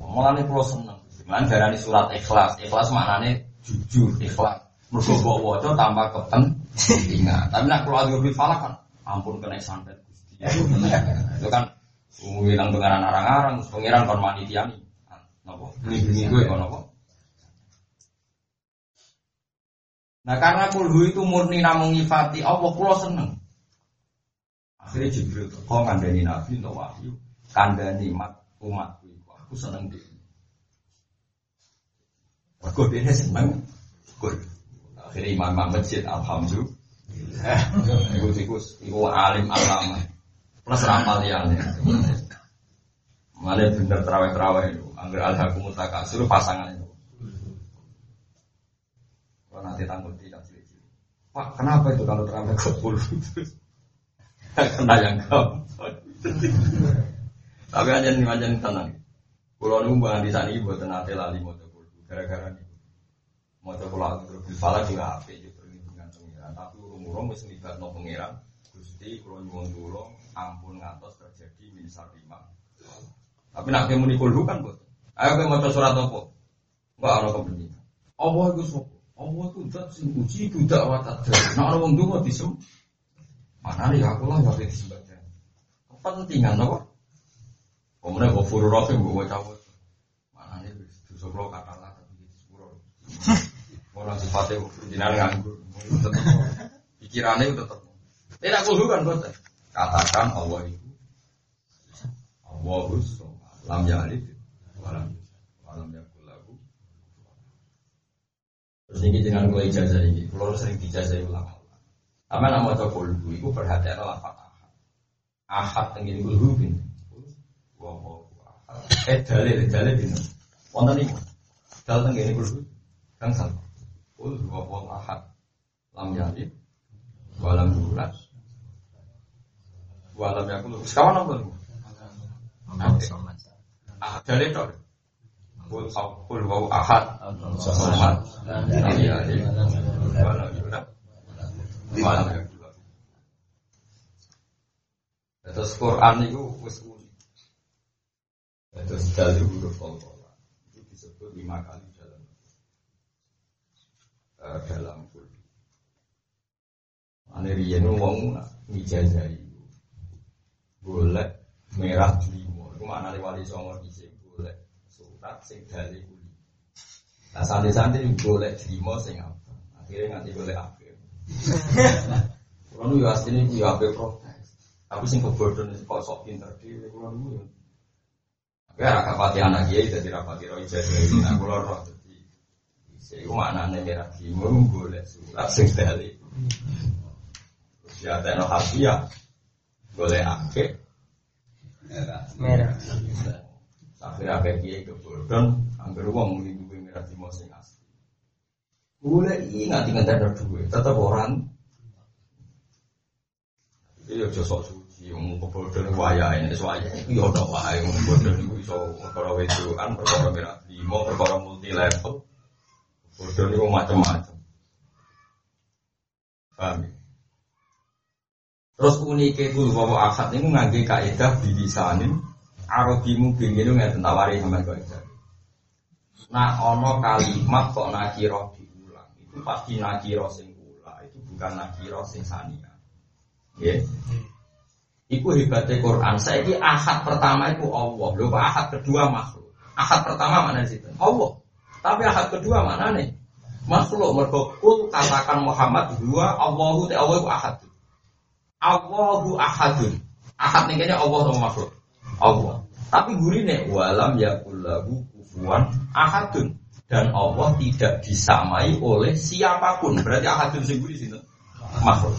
Mulane kula seneng. Mulane darani surat ikhlas. Ikhlas maknane jujur, ikhlas. Mergo mbok waca tanpa kepentingan. Tapi nak kalau adu bil falak kan ampun kena santet. Itu kan ngilang pengaran arang-arang, pengiran kon manitiani. Napa? Lindungi gue kon napa? Nah karena kulhu itu murni namung nyifati Allah kula seneng. Akhirnya Jibril kok kandani Nabi untuk wahyu, kandani mat umatku aku seneng dia. Aku dia seneng. Good. Akhirnya imam imam masjid alhamdulillah. Iku iku iku alim alama. Plus ramal ya. Malah bener terawih terawih itu. Angger alhakum suruh pasangan itu. Kalau nanti tanggung tidak Pak, kenapa itu kalau terawih ke Kena yang kamu. Tapi aja nih aja tenang. Pulau nunggu di sana ibu tenate lali mau gara-gara ini. Mau coba terus salah juga apa juga perlindungan pengiran. Tapi urung-urung mesti libat no pengiran. Gusti kalau nyuwun dulu ampun ngatos terjadi minisar lima. Tapi nak kamu nikul kan buat. Ayo mau surat apa? Enggak ada kepentingan. Allah itu sopo. Allah itu zat sing uji budak watat. Nah orang wong dungo disem. Mana nih aku lah yang disembah. Kepentingan apa? Kemudian gue furu rahim gue cabut. Mana nih dosa kata lah tapi sepuluh. Orang sifatnya jinan nganggur. Pikirannya itu tetap. Tidak kudu kan. Katakan Allah itu. Allah itu. Lam yalid. Walam. Walam yakul lagu. Terus ini dengan gue ijazah ini. Kalau sering dijazah ulama. Apa nama cokol itu? Itu perhatian lah fatah. Ahad tenggini kulhubin. Wah, wah, wah. Eh, dalil, dalil ini. Wonten ini. Dalil tenggini kulhubin. Kang salah. Kul huwa ahad. Lam yalid walam yulad. Walam yakul. Sekawan apa niku? Ah, dari itu. Kul kul huwa ahad. Samad. Lam yalid yulad. Walam yakul. Terus Quran itu wis unik. Terus dalil huruf Allah. Itu disebut lima kali uh, dalam kul. Ane riyen wong ngijazai boleh merah limo. Iku maknane wali songo di boleh surat sing dari kuli. Nah santri-santri boleh terima sing apa? Akhirnya nganti boleh akhir. Kalau nu ya aslinya gue ya protes. Tapi sing kebodohan kok sok pinter di kalau nu ya. Tapi ada kapati anak dia jadi rapati roh jadi nah kalau roh jadi. Saya mana nih kira terima boleh surat sing dari. Ya tekno ya boleh akhir. Merah. Akhirnya apa kiai kebodohan, hampir uang mungkin gue merah di sing asli. Boleh ingat ingat ada duit, tetap orang. Iya josok suci, yang kebodohan waya ini waya itu ya udah waya yang kebodohan itu bisa perkara wedoan, perkara merah mau perkara multi level. Kebodohan itu macam-macam. Paham ya? Terus uniknya itu bahwa akad ini ngangge kaidah bilisanin Arabimu bingung ya tentang wari sama kaidah. Nah ono kalimat kok nakiro diulang itu pasti nakiro sing ula itu bukan nakiro sing sania. Ya. Iku hebatnya Quran. Saya ini ahad pertama itu Allah, lupa ahad kedua makhluk. Ahad pertama mana sih? Allah. Tapi ahad kedua mana nih? Makhluk mergokul katakan Muhammad dua Allahu te Allah ahad. Allahu ahadun. Ahad nih kayaknya Allah sama makhluk. Allah. Tapi gurine walam yakullahu kufuan ahadun. Dan Allah tidak disamai oleh siapa pun. Berarti ahadun sing sini makhluk.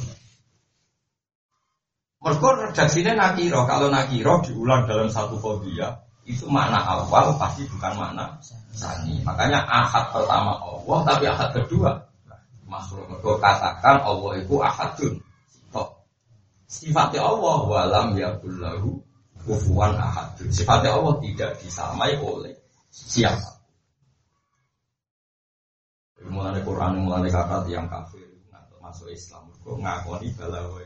Mereka redaksinya nakiro. Kalau nakiro diulang dalam satu fobia itu makna awal pasti bukan makna sani. Makanya ahad pertama Allah, tapi ahad kedua makhluk. Mereka katakan Allah itu ahadun. Sifatnya Allah walam yakullahu kufuan ahad. Sifatnya Allah tidak disamai oleh siapa. Quran, mulai kata yang kafir masuk Islam, kok ngakoni balawa.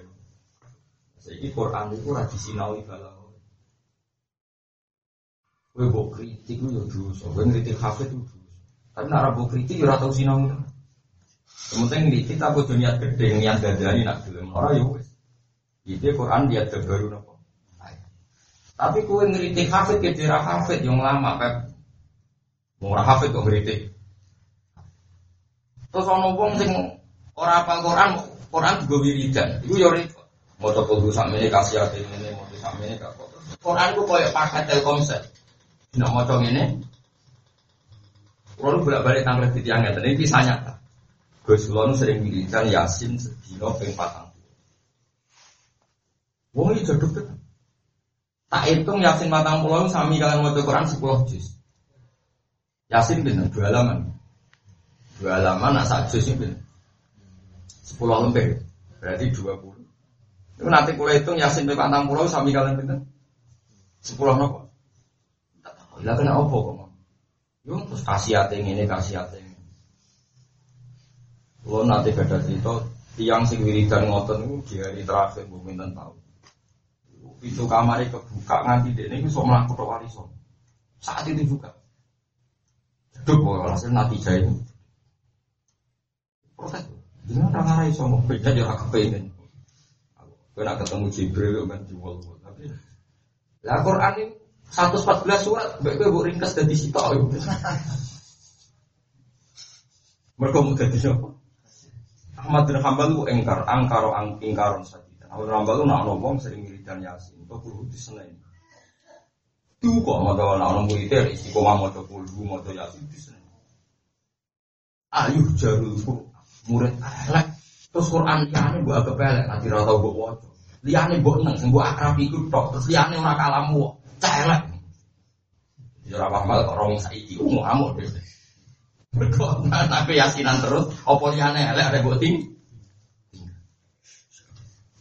Jadi Quran itu rajin sinawi balawa. Kue bok kritik lu ya dosa, kue kritik hafid itu. Tapi nak bok kritik ya ratau itu. Kemudian kritik aku dunia gede, niat dadani nak film orang ya. Itu Quran dia terbaru nopo. Tapi kue ngeritik hafid ke daerah hafid yang lama kan. Murah hafid kok ngeritik. Terus ono wong sing ora apal Quran, Quran juga wiridan. Iku yo repot. Maca kudu sakmene ati ngene, maca sakmene gak kok. Quran ku koyo paket Telkomsel. Nek maca ngene, Kulo bolak-balik tanggal tiang ngeten iki kisah nyata. Gus Kulo sering wiridan Yasin sedina ping 4 Wong iki jaduk tenan. Tak hitung Yasin matang pulau sami kalian mau Quran sepuluh juz. Yasin bener dua halaman. Dua halaman nak sak juz ini Sepuluh lembar. Berarti dua puluh. Itu nanti kalau hitung Yasin matang pulau sami kalian bener. Sepuluh nopo. Lah kena opo kok? Yo terus kasih hati ini kasih hati ini. Lo nanti beda cerita tiang sing wiridan ngoten itu di hari terakhir gue minta tahu pintu kamar kebuka nganti ini sok melakukan warisan. Saat itu juga. Duk kok hasil nanti jahit. Protes. Orang ngarai sama beda agak kepengen. Kena ketemu Jibril kan jual tapi lah Quran ini 114 surat, baik gue ringkas dari situ. Mereka mau jadi siapa? Ahmad bin Hambal itu engkar, angkaro angkaron saja. Ahmad bin Hambal itu nak ngomong sering wiridan yasin. Kok kudu di Senin. Tuh kok mau tahu nak murid dari istiqomah mau coba kudu mau coba yasin di Senin. Ayo jarul murid elek. Terus Quran liane buat agak pelek nanti rata buat wajah. Liane buat neng, sing buat akrab ikut tok. Terus liane orang kalamu, celek. Ya ora paham kok rong saiki umum ngamuk deh. Mergo tapi yasinan terus apa liane elek ada buat ting.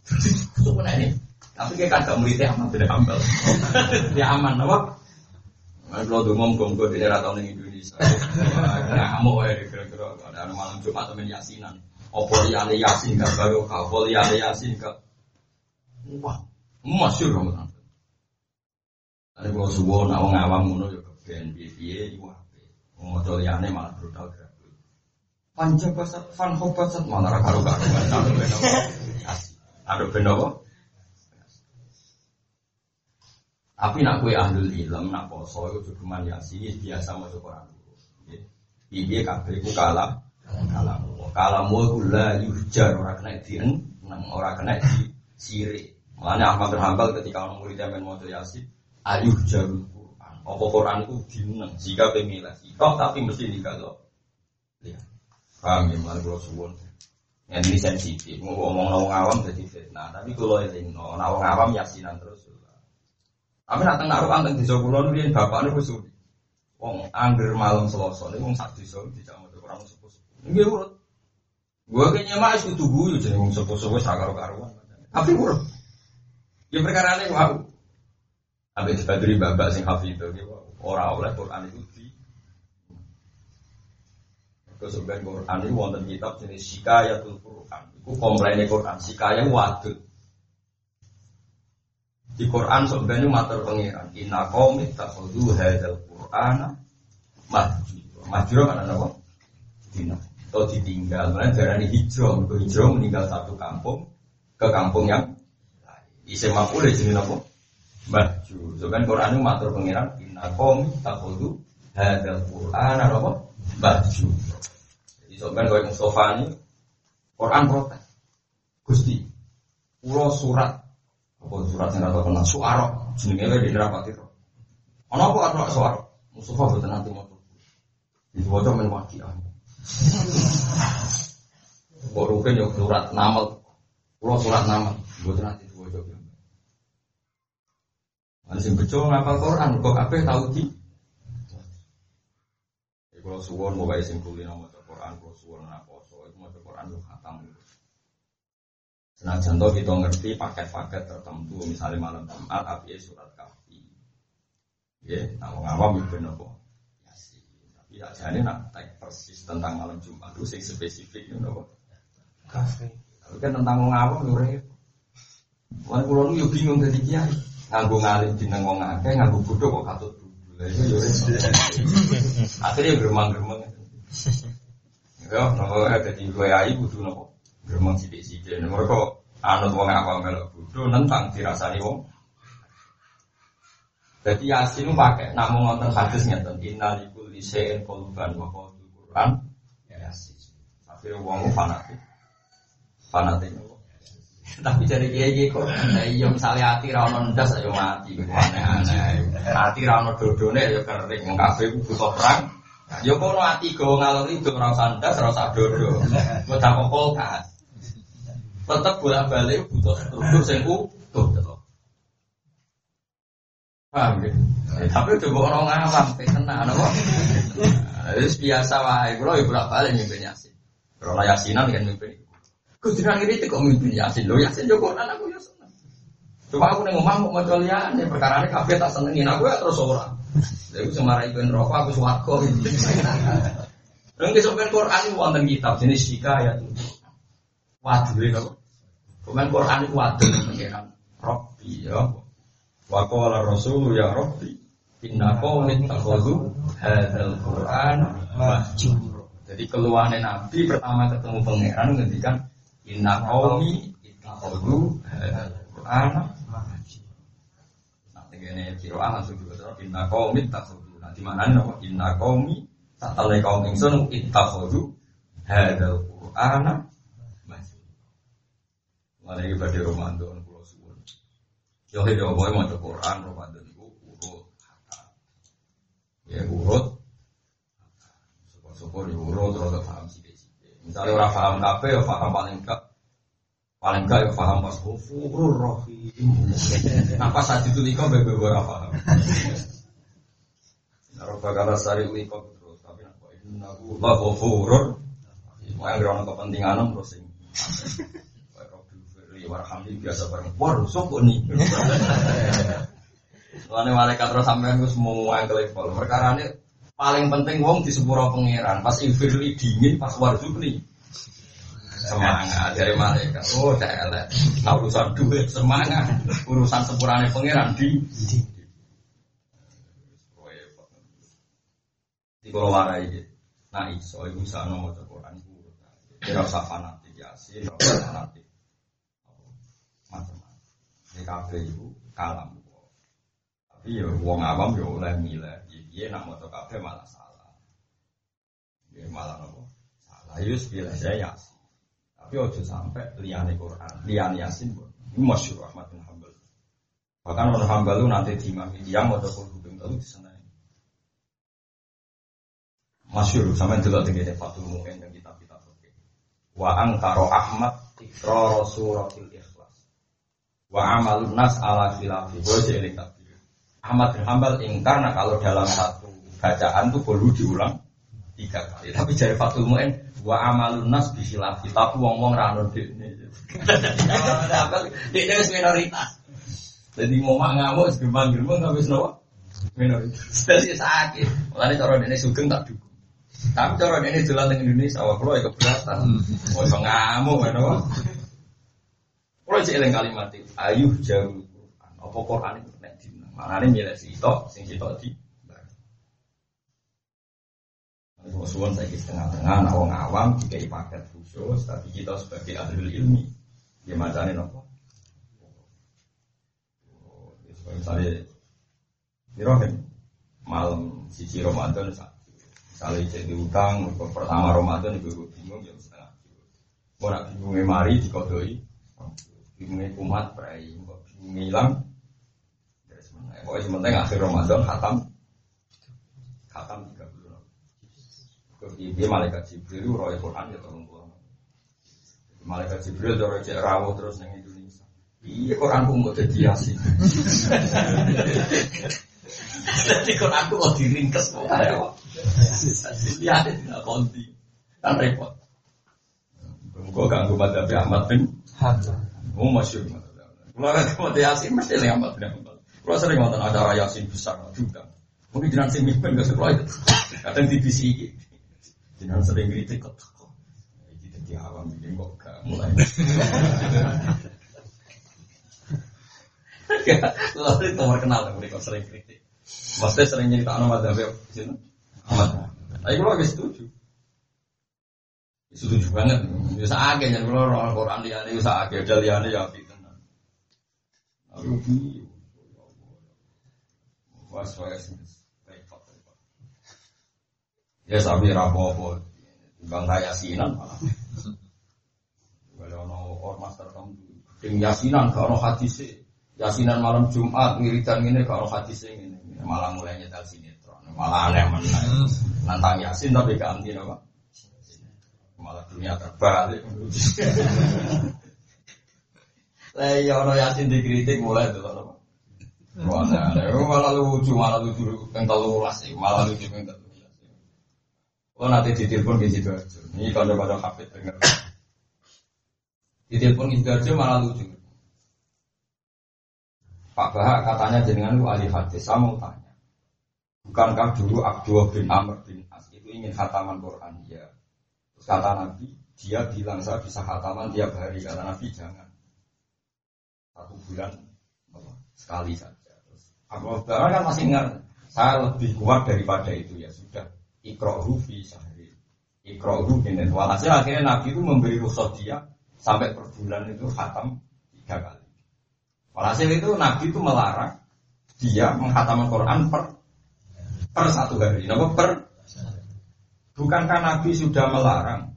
Tapi kayak kagak muridnya aman tidak ambal. Dia aman, apa? Nah, kalau tuh ngomong gue di daerah tahun Indonesia, nah, kamu ya kira-kira ada malam Jumat temen yasinan. Opo liane yasin gak baru kau, liane yasin gak. Wah, masyur Ramadan. Tapi kalau subuh nak ngawam ngono ya keben piye iku ape. Mau liane malah brutal gratis. Panjang basat fan hobasat malah karo karo. Aduh beno. Tapi nak kue ahlul ilm, nak poso itu cukuman yasin biasa mau Quran. Ibu kabeh ku kalah kalamu. Kalamu itu la yuhjar orang kena dien, nang orang kena di siri. Makanya Ahmad bin Hanbal ketika orang murid yang mau yasin, ayuh jarul Quran. Apa Quran dineng jika pemilah. Toh tapi mesti kalau Ya. Paham ya, malah kalau suwun. Yang ini sensitif, mau ngomong nawang awam jadi fitnah. Tapi kalau ini nawang awam yasinan terus. Tapi nak tengah ruang tentang desa kulon dia bapak nih kusuri. Wong angger malam selasa nih wong sak desa tidak mau kurang sepuh sepuh. Ini urut. Gue kayaknya mah itu tuh gue jadi wong sepuh sepuh sakar karuan. Tapi urut. Ya perkara ini mau. Abis badri babak sing hafidh itu orang oleh Quran itu di Kesukaan Quran itu wonten kitab jenis Sikayatul Quran. Itu komplainnya Quran. Sikaya wadud. Di Quran sebenarnya matur pengiran. Inna qaumi takhudhu hadzal Qur'ana mahjura. Mahjura mana nama? Dina. Atau ditinggal. Mana darani hijrah. Hijrah meninggal satu kampung ke kampung yang Isi makule jenis apa? Mahjur. Sebenarnya Quran itu matur pengiran. Inna qaumi takhudhu hadzal Qur'ana apa? Mahjur. Jadi sebenarnya kalau Mustafa ini Quran protes. Gusti, pulau surat apa surat yang rata kena suara jenenge di nerapati roh. Ana apa karo suara? Mustafa boten nanti mau. Diwaca men waqiah. Kok rugen yo surat namal. Pulau surat namal boten nanti diwaca. Ana sing bejo ngapal Quran kok kabeh tau di Kalau suwon mau bayi simpulin nama Quran, kalau suwon nak poso, itu mau Quran lu khatam. Nah, contoh kita ngerti paket-paket tertentu, misalnya malam Jumat, tapi surat kafi. Ya, nah, ngawam itu nopo. Ya tapi ya jadi nak tag persis tentang malam Jumat itu sing spesifik itu nopo. Kafi. Tapi kan tentang ngawam lu repot. Wah, kalau lu bingung dari kiai, nganggu ngalim di wong akeh, nganggu bodoh kok katut dulu. Itu yo Akhirnya geremang-geremang. Ya, nopo ada di ayi butuh nopo. Gremeng sidik-sidik. Mereka anut wong awam melok bodoh nentang dirasani wong. Jadi Yasin pakai namun ngonten hadis ngeten inna likul lisein kolban wa qawdul Quran Yasin. Akhirnya wong fanatik. Fanatik tapi jadi kiai kiai kok, nah iya misalnya hati rano ndas ayo mati, aneh-aneh. Hati rano dodone ayo kering, mengkafe butuh perang. Yo kono ati go ngalor itu ora usah ndas, ora usah dodo. Kok tak kokol kan. Tetep bolak-balik butuh struktur sing utuh. Paham ya? Tapi itu orang awam, tenang, apa? Itu biasa wae, kalau ibu bolak-balik mimpi yasin. Kalau yasinan kan mimpi. Kudiran ini kok mimpi yasin, lo yasin joko aku ya seneng. Cuma aku neng omah mau maca liyane, perkara ini kabeh tak senengin aku ya terus ora. Lalu semarai ben rokok aku swarga. Nang kesopen Quran itu wonten kitab jenis ya tuh. Waduh itu. Kemudian Quran itu yang pengiran. Robbi ya. Wa qala Rasul ya Robbi. Inna qawmin takhudhu hadzal Quran mahjur. Jadi keluarnya Nabi pertama ketemu pangeran ngendikan Inna qawmi takhudhu hadzal Quran mahjur. Nah, tegene langsung juga inna qawmi takhudhu. Nah, di mana nih Inna qawmi tak talai kaum ingsun hadzal Qur'ana Mana ini pada Ramadan pulau suwun. Yo he yo boy mau Quran Ramadan itu urut. Ya urut. Syukur-syukur di urut terus paham sih Misalnya orang paham kafe, ya paham paling enggak paling enggak ya paham pas kufur rohim. Pas saat itu nikah bebe ora paham. Naruh bakal sari nikah terus tapi nak innahu la ghafurur. Mau yang kepentingan terus sing warhamni biasa bareng. Wah, kok nih. Soalnya malaikat terus sampean gue semua yang level. Perkara ini paling penting wong di sepuro pangeran. Pas infirli dingin, pas nih Semangat dari malaikat. Oh, elek. Nah, urusan duit semangat. Urusan sepurane pangeran di di kalau warai gitu. Nah, iso ibu bisa nomor Quran itu. Kira usah fanatik ya sih, fanatik macam-macam. Ini itu kalam. Iya, wong awam yo oleh milih. Iya nak moto kabeh malah salah. Ya malah nopo? Salah. Yus pilih saya yasin. Tapi ojo sampai liane Quran, liane yasin. Ini masyur Ahmad bin Hambal. Bahkan orang Hambal itu nanti di imam yang kul hubung telu di sana. Masyur sampai dulu tinggi Fatul Mu'in dan kitab-kitab Wa angkaro Ahmad ikrar suratil ikhlas. Wa amalun nas ala khilafi. Gue jelik Ahmad bin Hambal ingkar nah kalau dalam satu bacaan tuh perlu diulang tiga kali. Tapi dari Fatul Mu'in wa amalun nas bisilafi tapi wong wong rano ini. Dia itu minoritas. Jadi mau mak ngamuk geremang geremang nggak bisa nawa minoritas. Jadi sakit. Mulanya cara ini sugeng tak dukung. Tapi cara ini jalan di Indonesia, awak lo ya keberatan. Mau ngamuk, mana? Kalau cek kalimat itu, ayuh jauh. Apa Quran itu Makanya milih si itu, sing itu di. Suwon saya kira tengah-tengah, orang awam jika paket khusus, tapi kita sebagai ahli ilmi, dia macamnya nopo. Misalnya, Irohin, malam sisi Ramadan, misalnya jadi utang, pertama Ramadan itu bingung jam setengah. Mau nak bingungnya mari dikodoi, bingungnya kumat, perai, bingungnya hilang, Pokoknya sementing akhir Ramadan khatam khatam 30 Dia malaikat Jibril roy Quran ya tolong pulang. Malaikat Jibril roy cek rawuh terus yang Indonesia. Iya Quran pun mau jadi yasin. Jadi Quran aku mau diringkes mau kayak Iya, tidak konti. Kan repot. Gue ganggu pada Ahmad bin Hamzah. Oh masyur. Kalau ada mau yasin mesti Ahmad bin Hamzah. Kalau sering nonton acara Yasin besar juga. Mungkin jenang sing mimpin gak sekolah itu. Kadang di BC Jenang sering kritik kok. Ini jadi awam bikin kok gak mulai. Lalu itu terkenal mereka sering kritik. Maksudnya sering cerita nama Dawe sini. Ahmad. Tapi kalau setuju. Setuju banget. Bisa aja yang kalau orang Quran dia ini aja. Udah dia ini ya fitnah. Lalu was was repot repot. Ya sabi rapopo, bang kaya sinan malah. Kalau ono ormas tertentu, ting yasinan kalau ono hadis yasinan malam Jumat ngiritan ini kalau hadis ini malah mulai nyetel sinetron, malah aneh mana nantang yasin tapi ganti apa? Malah dunia terbalik. Lah ya ono yasin dikritik mulai tuh Wah, malah lucu, malah lucu yang luas sih, malah lucu yang terlalu luas. Oh nanti ditelepon di situ aja. Ini kalau pada hafid dengar. Ditelepon di situ aja malah lucu. Pak Bahak katanya jenengan lu ahli hadis, saya mau tanya. Bukankah dulu Abdul bin Amr bin As itu ingin khataman Quran? Ya. Terus kata Nabi, dia bilang saya bisa khataman tiap hari. Kata Nabi jangan. Satu bulan sekali saja. Abu Bakar kan masih ingat, saya lebih kuat daripada itu ya sudah. Ikrohu fi sahri. Ikrohu ini. Walhasil akhirnya Nabi itu memberi rukhsah dia sampai per bulan itu khatam tiga kali. Walhasil itu Nabi itu melarang dia menghatam Quran per per satu hari. Kenapa per? Bukankah Nabi sudah melarang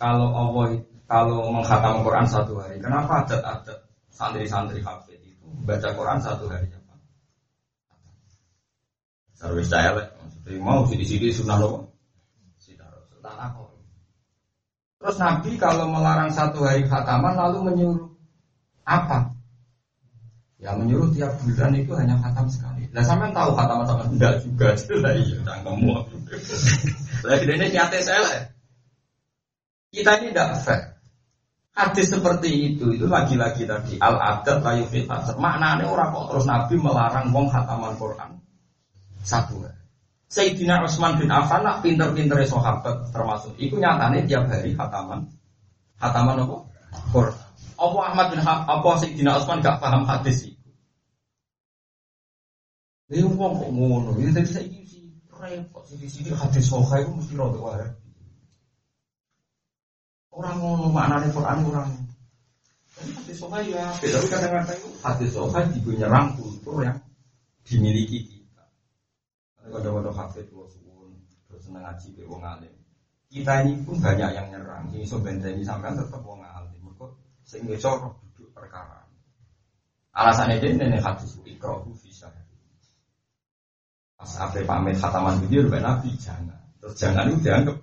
kalau Allah kalau menghatam Quran satu hari? Kenapa adat-adat santri-santri hafid itu baca Quran satu hari? Sarwis saya maksudnya mau di sini sunnah loh. Terus Nabi kalau melarang satu hari khataman lalu menyuruh apa? Ya menyuruh tiap bulan itu hanya khatam sekali. Nah sampean tahu khatam sama enggak juga lah iya cangkemmu. Lah ini nyate saya lah. Kita ini tidak fair. Hadis seperti itu itu lagi-lagi tadi al adat layu fil Maknanya orang kok terus Nabi melarang wong khataman Quran satu. Sayyidina Utsman bin Affan nak pinter-pinter sahabat termasuk. Iku nyatane tiap hari hataman. Hataman apa? Quran. Apa Ahmad bin Hab, apa Sayyidina Utsman gak paham hadis itu? Lha wong kok ngono, ya tadi saya sih repot di sini hadis sahih itu mesti rada wae. Orang ngono maknane Quran orang. Hadis sahih ya, tapi kadang-kadang hadis sahih juga nyerang kultur yang dimiliki kita. Hafid kalau suwun terus seneng ngaji be wong alim. Kita ini pun banyak yang nyerang. Ini so ini sampai tetap wong alim. Mereka sing iso duduk perkara. Alasannya dia ini hadis ikro bisa. Apa pamit khataman video Nabi jangan. Terus jangan itu dianggap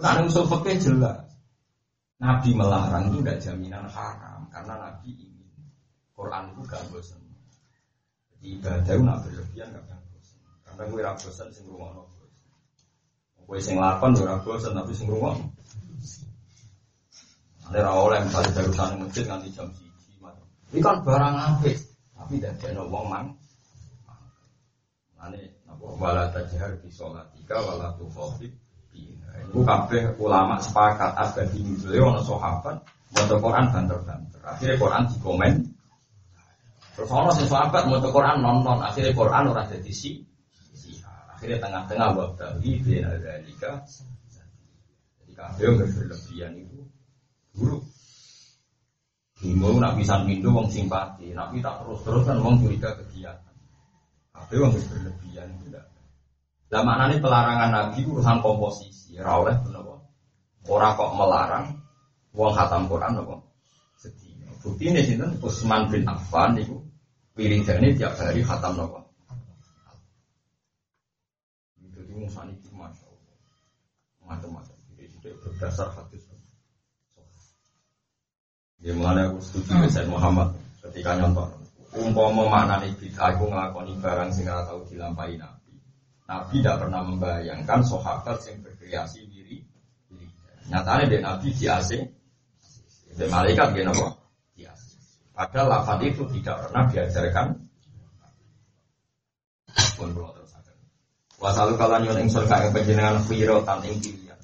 Nah, usul fakih jelas. Nabi melarang itu tidak jaminan haram karena Nabi ingin Quran itu gak bosan. Jadi ibadah itu nak berlebihan gak bosan. Karena gue rasa bosan sing rumah no bosan. Gue sing lakon gue rasa bosan tapi sing rumah. Ada yang misalnya dari sana masjid nganti jam siji Ini kan barang apik tapi tidak ada wong mang. Ane, napa wala tajhar di sholat tiga wala tu khofif Iku kabeh ulama sepakat abadi nuzule ana sahabat maca Quran banter-banter. Akhirnya Quran dikomen. Terus ana sing sahabat maca Quran nonton, akhirnya Quran ora dadi si. Akhirnya tengah-tengah waktu di bina dalika. Jadi kabeh berlebihan itu buruk. Himo nak bisa mindu wong simpati, nak tak terus-terus kan wong curiga kegiatan. Kabeh yang berlebihan itu tidak. Lah maknanya pelarangan Nabi urusan komposisi, ora oleh menapa. Ora kok melarang wong khatam Quran napa? Sedih. Bukti ini sinten Utsman bin Affan niku wiridane tiap hari khatam napa? Jadi musani itu masya Allah, macam-macam. Jadi berdasar hadis. Ya mulai aku setuju Said Muhammad ketika nyontok. Umpama maknane bid'ah aku nglakoni barang sing ora tau dilampahi Nabi. Nabi tidak pernah membayangkan sahabat yang berkreasi diri. Nyatanya dia Nabi di AC, di malaikat dia apa? Di AC. Padahal lafaz itu tidak pernah diajarkan. Pun belum terus ada. Wasalu kaya penjenengan firo tan ing pilihan.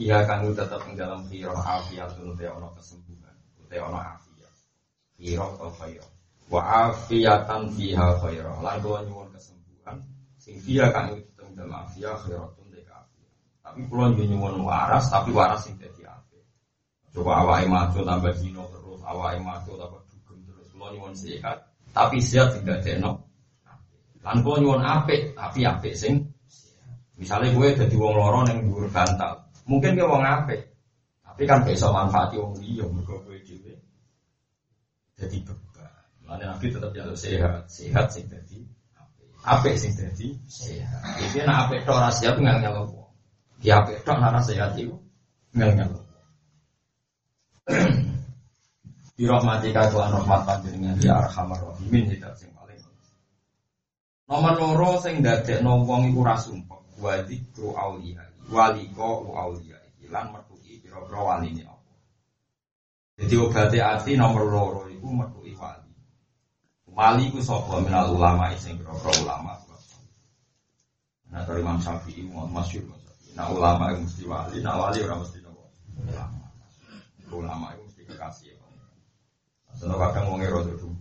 Iya kami tetap ing dalam firo afiat untuk ono kesembuhan, untuk ono. Firo atau firo. Wa afiatan fiha firo. Lan nyuwun kesembuhan Sing dia kan itu tentang dalam afia khairatun afia. Tapi juga nyuwun waras, tapi waras sing jadi ape. Coba awak maju tambah dino terus, awak maju tambah dugem terus. Pulau nyuwun sehat, tapi sehat tidak jeno. Lan pulau nyuwun ape, tapi ape sing. Misalnya gue jadi wong loro yang dhuwur bantal, mungkin dia wong ape, tapi kan besok manfaati wong liya mergo gue juga. Jadi beban. Mana nabi tetap jalur sehat, sehat sing jadi apik sing dadi sehat. Iki nek apik tok ora sehat ngel ngel opo. Ki apik tok ora sehat iku opo. Bi rahmatika tuan rahmat panjenengan ya arhamar rahimin hidat sing paling. Nomor loro sing dadekno wong iku ora sumpah. Wa dzikru auliya. Waliko auliya. Lan metuki pira-pira waline apa. Jadi obate ati nomor loro iku metuki wali. Wali ku sapa minal ulama sing kira ulama. Nah dari Imam Syafi'i masyhur Nah ulama itu mesti wali, nah wali orang mesti nopo. Ulama. Ulama itu mesti kekasih. Sono kadang wong ero tuh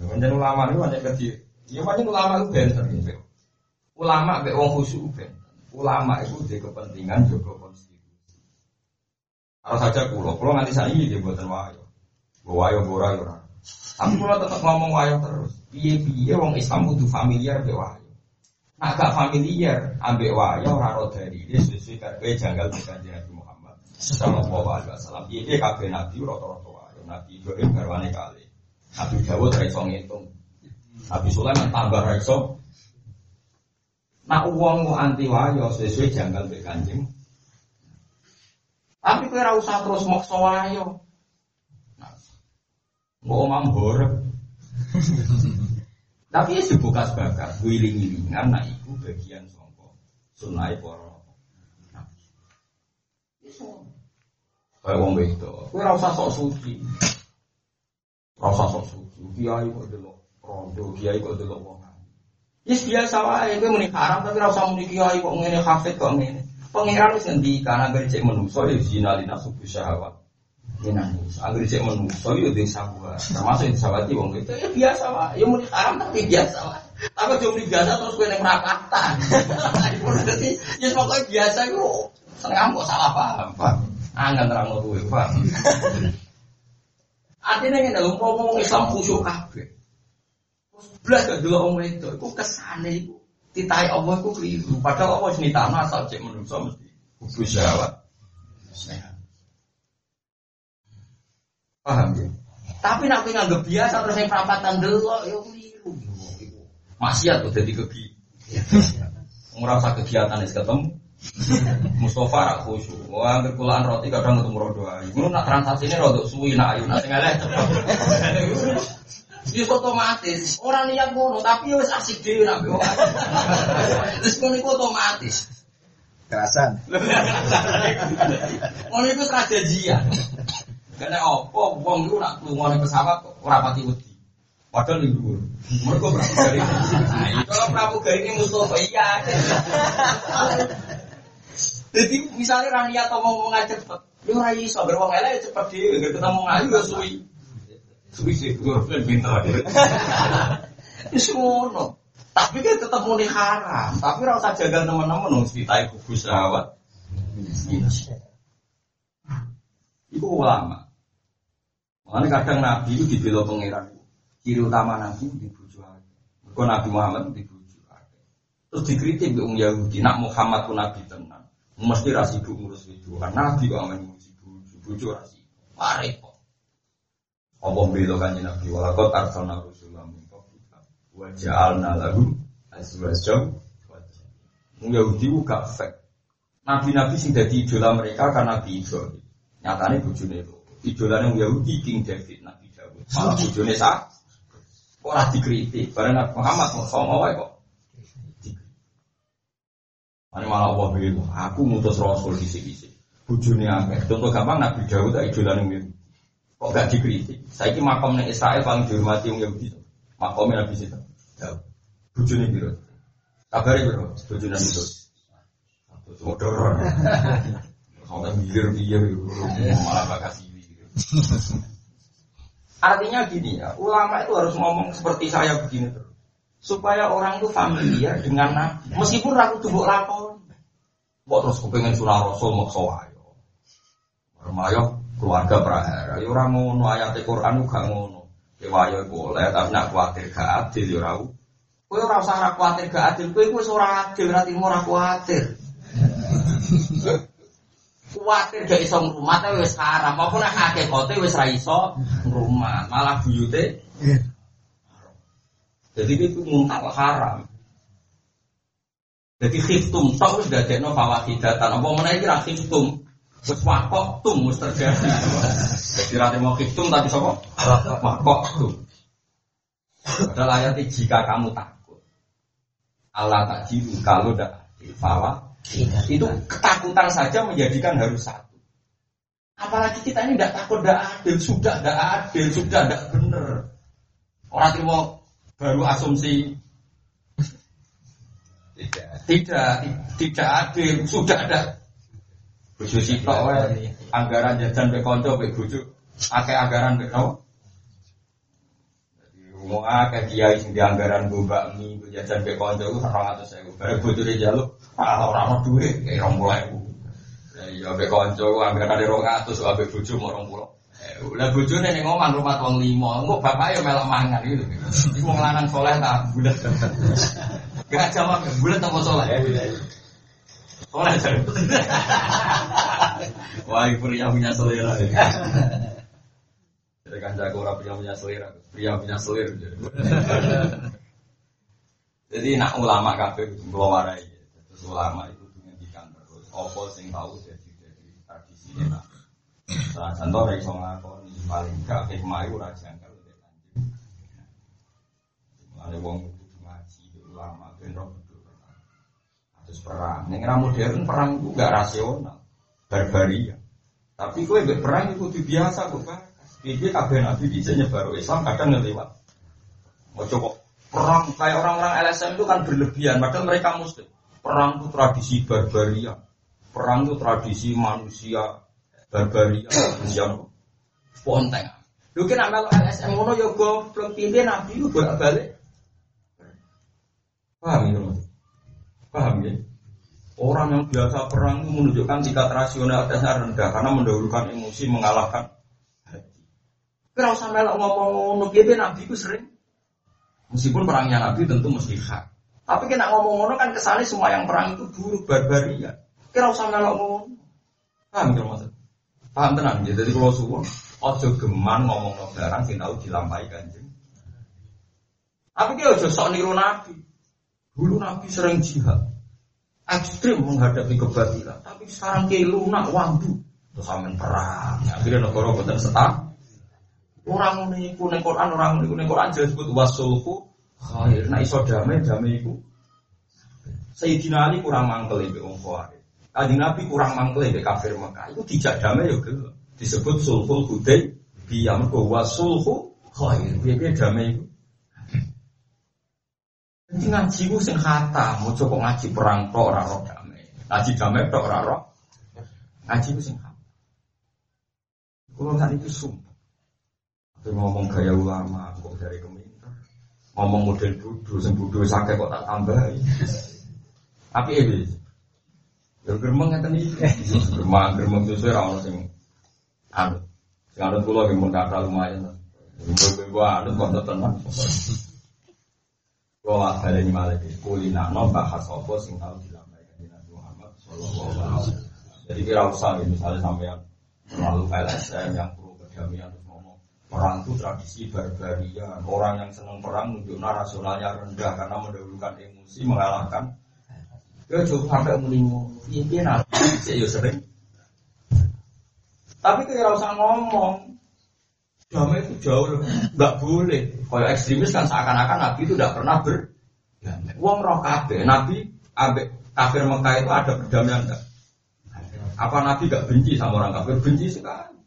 bulet ulama itu hanya kecil. Ya macam ulama itu benter gitu. Ulama be wong khusyuk benter. Ulama itu di kepentingan juga konstitusi. Kalau saja kulo, kulo nanti saya ini dia buatan wayo. Wayo bora ora. Tapi kalau tetap ngomong wayo terus, piye piye wong Islam butuh familiar be wayo. Nah gak familiar ambek wayo raro dari dia sesuai karena janggal dengan Nabi Muhammad Sallallahu Alaihi Wasallam. Ini kabeh Nabi rata-rata wayo. Nabi Ibrahim garwane kali. Nabi Dawud raiso ngitung. Nabi Sulaiman tambah raiso. Nah uang anti wayo sesuai janggal be kanjeng. Tapi ora usah terus maksa wayo. Mau omam borek. Tapi ya sebukas bakas, wiling-wilingan, nah itu bagian songko. Sunai poro. Kayak wong itu, kue rasa sok suci. Rasa sok suci, kiai kok delok rondo, kiai kok delok wong. Yes biasa wae, kowe muni haram tapi rasa muni kiai kok ngene hafid kok ngene. Pangeran wis ngendikan agar cek menungso ya zina lina subuh syahwat. Jenani, agar cek menungso yo desa gua, termasuk di sawati wong itu ya biasa lah, ya mau haram tapi biasa lah. Tapi cuma biasa terus gue neng rakatan. Jadi ya pokoknya biasa itu setengah kok salah paham, pak. Angin terang gue, pak. Artinya ini dalam ngomong Islam khusyuk kabeh. Belas gak dulu om itu, itu kesane itu. Titai Allah itu keliru. Padahal Allah jenis tanah asal cek menurut mesti kubus syahwat. Paham ya? Tapi nak nganggep biasa terus yang perapatan dulu, ya keliru. Maksiat tuh jadi kebi. Ngerasa kegiatan es ketemu. Mustafa rak khusyuk. Wah, berkulaan roti kadang ketemu rodo ayu. Ngono nak transaksi ini rodok suwi nak ayu nak tinggalnya cepet. Wis otomatis. Orang niat ngono, tapi wis asik dhewe nak mbek Terus ngono iku otomatis. Kerasan. Ngono iku janjian. Karena opo wong iku nak lunga pesawat kok ora pati wedi. Padahal di luar. Mereka pramugari. Nah, kalau pramugari ini Mustafa iya. Jadi misalnya Rania atau mau ngomong cepet, lu rai iso beruang elek ya cepet dia, gak ketemu ngayu ya suwi. Suwi sih, gue kan pintar. Itu ngono. Tapi kan tetap mau haram. Tapi rasa jaga teman-teman dong, ceritanya kuku sahabat. Itu ulama. Makanya kadang Nabi itu dibela pangeran. Ciri utama Nabi di bujuk Mereka Nabi Muhammad di bujuk Terus dikritik ke Yahudi, nak Muhammad pun Nabi tenang. Mesti rasi bu ngurus itu. Karena Nabi kok aman ngurus bujuk, bujuk rasi. Mari kok. Apa bela kan Nabi arsalna Rasulullah min qablika wa ja'alna lahu azwajan Yahudi itu gak fake. Nabi-nabi sing dadi idola mereka karena Nabi. Nyatane bojone itu. Idolane Yahudi King David, Nabi Dawud. Malah bojone sak ora dikritik. Bareng Muhammad mau sama wae kok. Ini malah Allah bilang, aku mutus Rasul di sini. Bujuni akeh. Contoh gampang Nabi Dawud tak idolan yang Kok gak dikritik? Saya ini makam nih Israel paling dihormati yang Yahudi. Makamnya Nabi situ. Bujuni biru. Kabari biru. Bujuni Nabi itu. Motor. Sampai mikir biar malah bakasi. Artinya gini ya, ulama itu harus ngomong seperti saya begini terus. Supaya orang itu familiar dengan Nabi. Meskipun ragu tubuh lakon. Kok terus kepengen surah Rasul mau sawayo. Remayo keluarga prahara. Ya orang ngono ayat Quran gak ngono. Kewayo boleh, tapi nak khawatir gak adil ya rau. Kowe ora usah khawatir gak adil, kowe wis ora adil, berarti ora khawatir. gak iso ngrumat wis haram. Apa nek hakikate wis ra iso ngrumat, malah buyute. Jadi itu muntal haram. Jadi khiftum tok wis dadekno fawakidatan. Apa meneh iki ra khiftum. Wis wakok tum wis terjadi. Jadi ra mau khiftum tapi sapa? Wakok tum. Padahal ayat jika kamu takut. Allah tak jiru kalau tidak fawak itu ketakutan saja menjadikan harus satu. Apalagi kita ini tidak takut, tidak adil, sudah tidak adil, sudah tidak benar. Orang terima baru asumsi tidak, tidak, tidak adil, sudah ada. Bujuk sitok anggaran jajan be konco be akeh anggaran be kau. Mau akeh kiai sing di anggaran gue bakmi, gue jajan orang atas saya, bareng bojone jaluk kalau orang mau duit, kayak orang mulai bu. Ya be konco, ambil kali rong atus, ambil bojo mau rong pulau. Udah bojo nih ngomong rumah tuang limo, enggak bapak ya melok mangan gitu. Iku mau lanang soleh tak bulat. Gak jawab, bulat tak mau soleh. Soleh jadi. Wah, pria punya selera. Jadi kan jago orang pria punya selera, pria punya selera. Jadi nak ulama kafe warai ulama itu menghentikan terus. Opo sing tahu jadi jadi tradisi nah salah contoh dari so ngakoni paling gak hikmah itu raja jangkal lebih lanjut. Ada wong ngaji ulama ben roh betul terus perang. Ning era modern perang itu gak rasional. Barbaria. Tapi kue perang itu biasa kok pak Iki kabeh nabi bisa nyebar Islam kadang ngelewat. Mau coba perang kayak orang-orang LSM itu kan berlebihan, padahal mereka muslim. Perang itu tradisi barbaria. Perang itu tradisi manusia barbaria yang spontang. Lu kena melu LSM ngono ya goblok pilih nabi lu bolak balik. Paham ya Paham ya? Orang yang biasa perang itu menunjukkan tingkat rasionalitasnya rendah karena mendahulukan emosi mengalahkan. Kira usah melok ngomong ngono nabi itu sering Meskipun perangnya Nabi tentu mesti hak. Tapi kena ngomong-ngomong kan kesannya semua yang perang itu buruk barbaria. Kira usah melok ngomong. Paham kira maksud? Paham tenang ya. Jadi kalau suwon, ojo geman ngomong ngomong barang sing tahu dilampahi kanjeng. Tapi dia ojo sok niru Nabi. Dulu Nabi sering jihad, ekstrim menghadapi kebatilan. Tapi sekarang kayak lunak wambu, terus amin perang. Akhirnya negara buatan setah. Orang ini kuning Quran, orang ini kuning Quran jelas sebut wasulhu khair. Nah iso damai, damai itu. Sayyidina Ali kurang mangkel ibu wong khawarij. Kanjeng Nabi kurang mangkel ibu kafir Mekah. Itu tidak damai ya gitu. Disebut sulhul hudai biar mergo wasulhu khair. Biar damai itu. Jadi ngaji ku sing kata, mau coba ngaji perang tok ora roh damai. Ngaji damai tok ora roh. Ngaji ku sing kata. Kulo tadi itu sumpah. Tapi ngomong gaya ulama, kok dari keminter. Ngomong model bodoh, sing bodoh sakit kok tak tambahi. Tapi ini, ya geremeng ngeten iki. Geremeng, geremeng sesuai ra ono sing anu. Sing anut kula yang kata lumayan. Ibu-ibu anut kok tenang. Ini malah di kulina no bahas apa sing tahu dilampaikan di Nabi Muhammad Shallallahu Alaihi Wasallam. Jadi kira usah ya, misalnya sampai yang terlalu LSM yang terus ngomong perang itu tradisi barbaria. Orang yang senang perang menunjukkan rasionalnya rendah karena mendahulukan emosi mengalahkan. Ya coba sampai menimu, ini nabi saya sering. Tapi kira usah ngomong, damai itu jauh lebih nggak boleh. Kalau ekstremis kan seakan-akan Nabi itu tidak pernah ber. Wong roh kabe, Nabi abe kafir Mekah itu ada perdamaian enggak? Apa Nabi gak benci sama orang kafir? Benci sekali.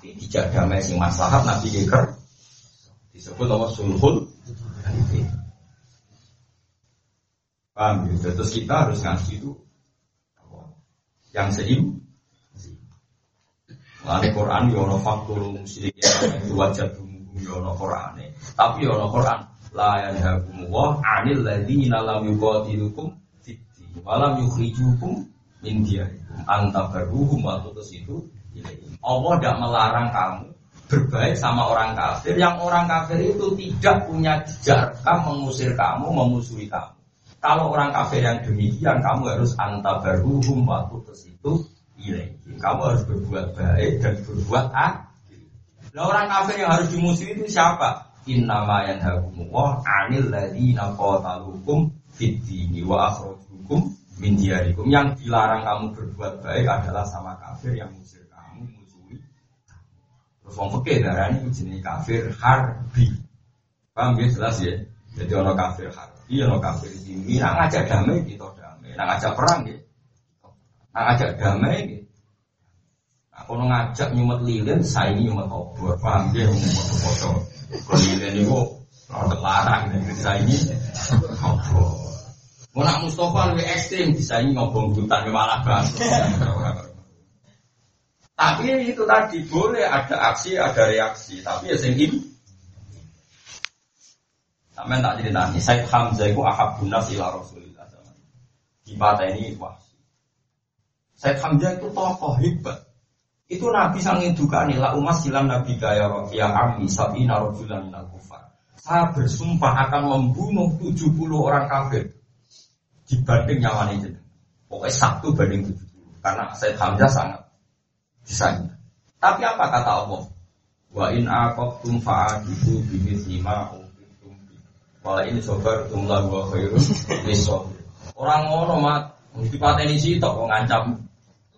Tapi tidak damai sing maslahat Nabi geger disebut nama sulhul. Paham gitu? Terus kita harus ngasih itu yang seim Lalu Quran yono ya faktul musyrikin itu wajah yono ya Quran Tapi yono Quran la wa anil ladzina lam yuqatilukum wa lam yukhrijukum min diyarikum. Antabaruhum wa itu Allah tidak melarang kamu berbaik sama orang kafir yang orang kafir itu tidak punya jejak mengusir kamu memusuhi kamu kalau orang kafir yang demikian kamu harus antabaruhum wa tutus itu ilaih. Kamu harus berbuat baik dan berbuat adil. Nah orang kafir yang harus dimusuhi itu siapa? Innama yanhakumullah anil ladina qatalukum fid dini wa akhrajukum min diyarikum. Yang dilarang kamu berbuat baik adalah sama kafir yang musir wong fikih darani jenenge kafir harbi. Paham ya jelas ya? Jadi orang kafir harbi, orang kafir ini, nak ngajak damai kita damai, nak ngajak perang ya. Nak ngajak damai gitu. Aku ngajak nyumet lilin, saya ini nyumet obor, paham dia nyumet foto. Kalau lilin itu rada larang, saya ini obor. Mau nak Mustafa lebih ekstrim, bisa ngobong hutan malah bang. Tapi itu tadi boleh ada aksi, ada reaksi. Tapi ya sing ini. Sampai tak cerita nih, Said Hamzah itu ahabun nas ila Rasulillah. Di mata ini wah. Said Hamzah itu tokoh hebat. Itu Nabi sangin duka nih lah umat silam Nabi kaya ya ami sabi narojulan minal kufar. Saya bersumpah akan membunuh 70 orang kafir dibanding nyawa ini. Pokoknya satu banding 70. Karena saya Hamzah sangat disayang. Tapi apa kata Allah? Wa in aqabtum fa'adibu bimithli ma uqitum bi. Wa in sabartum la wa khairun lisabir. Orang ngono mat mesti pateni sitok kok ngancam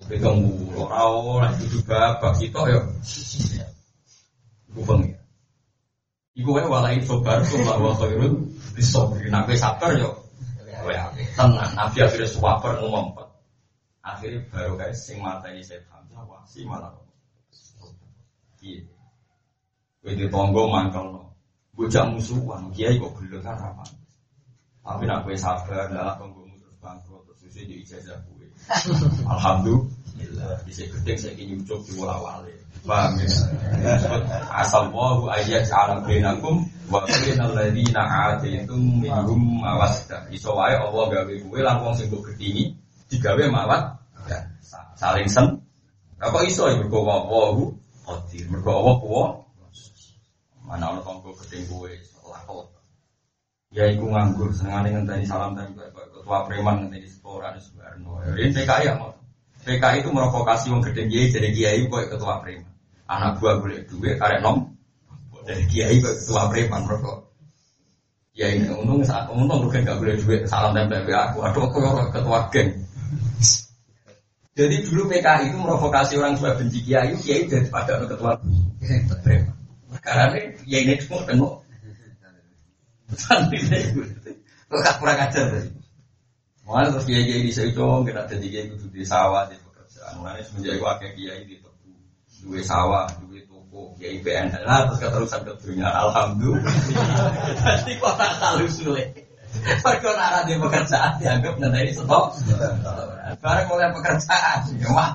Pegang mulu, ora lagi juga babak kita ya. Iku bengi. Iku wae walai sobar kula wa khairun. Nak kowe sabar yo. Ya, tenang. Nabi akhirnya suwaper ngomong. Akhirnya baru kayak sing mata ini saya Hamzah wah si malah. Iya. Kowe ditonggo mangkel no. Bocah musuhan, kiai kok gelem kan apa. Tapi nak kowe sabar, dalam tonggo terus bangkrut terus susi di ijazah kowe. Alhamdulillah bisa gede saya ingin nyucuk di wala wale. Paham ya? Asal wahu ayat alam benakum wa bainal ladina ataitum minhum mawaddah. Iso wae Allah gawe kowe lan wong sing mbok gedhingi digawe mawat saling sen. Apa iso ya mergo wahu qadir. Mergo Allah kuwa mana ana tanggo gedhe kowe lakon. Ya iku nganggur, senengane ngenteni salam tempel ketua preman ngenteni sekolah di Subarno. Ini PKI ya mau. PKI itu merokokasi wong gede kiai jadi kiai kok ketua preman. Anak gua boleh duit karek nom. Jadi kiai kok ketua preman merokok. Ya ini untung saat untung bukan gak boleh duit salam tempel aku. Aduh aku ketua geng. Jadi dulu PKI itu merokokasi orang tua benci kiai, kiai daripada ketua preman. Karena ya ini cuma tengok Santri saya Kok kurang ajar tadi. Mana terus kiai kiai di Seico, kita jadi kiai kudu di sawah di pekerjaan. Mana semenjak itu akeh kiai di tebu, dua sawah, dua toko, kiai PNL. Nah terus keterusan ke dunia, alhamdulillah. Jadi kok tak tahu sulit. Mereka arah di pekerjaan dianggap nanti stop. Barang mulai pekerjaan, ya wah.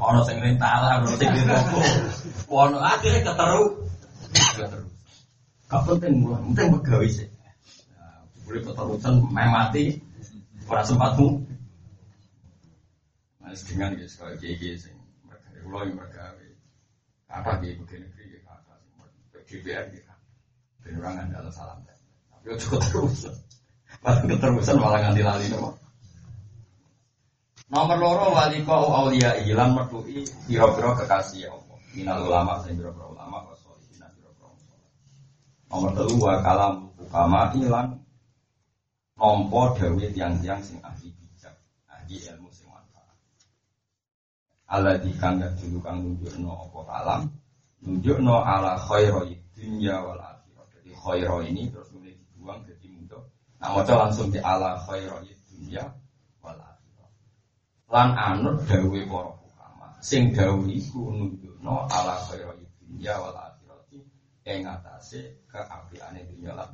Ono sing rintala, ono sing toko. Ono akhirnya keteru. Keteru. Penting mulai, penting pegawai sih. Nah, boleh keterusan mati, ora sempatmu. Nah, dengan guys, kalau GG sing mereka ulo pegawai. Apa di ibu negeri ya kata DPR gitu. Dan orang anda salam. Tapi cukup keterusan. Pas keterusan malah nganti lali nopo. Nomor loro wali kau aulia ilan mertui biro-biro kekasih Allah. Minal ulama dan biro-biro ulama wasolihin biro-biro Nomor telu wa kalam ukama ilan nompo dawe tiang-tiang sing ahli bijak, ahli ilmu sing manfaat. Allah dikang dulu kang nunjukno apa kalam, nunjukno ala khairoi dunya wal akhirah. Jadi khairo ini terus mulai dibuang jadi mudah. Nah, mau langsung di ala khairoi akhirah. Lan anut dawe para ukama. Sing dawe iku nunjukno ala khairoi dunya wal akhirah ing atase keapiane dunya lan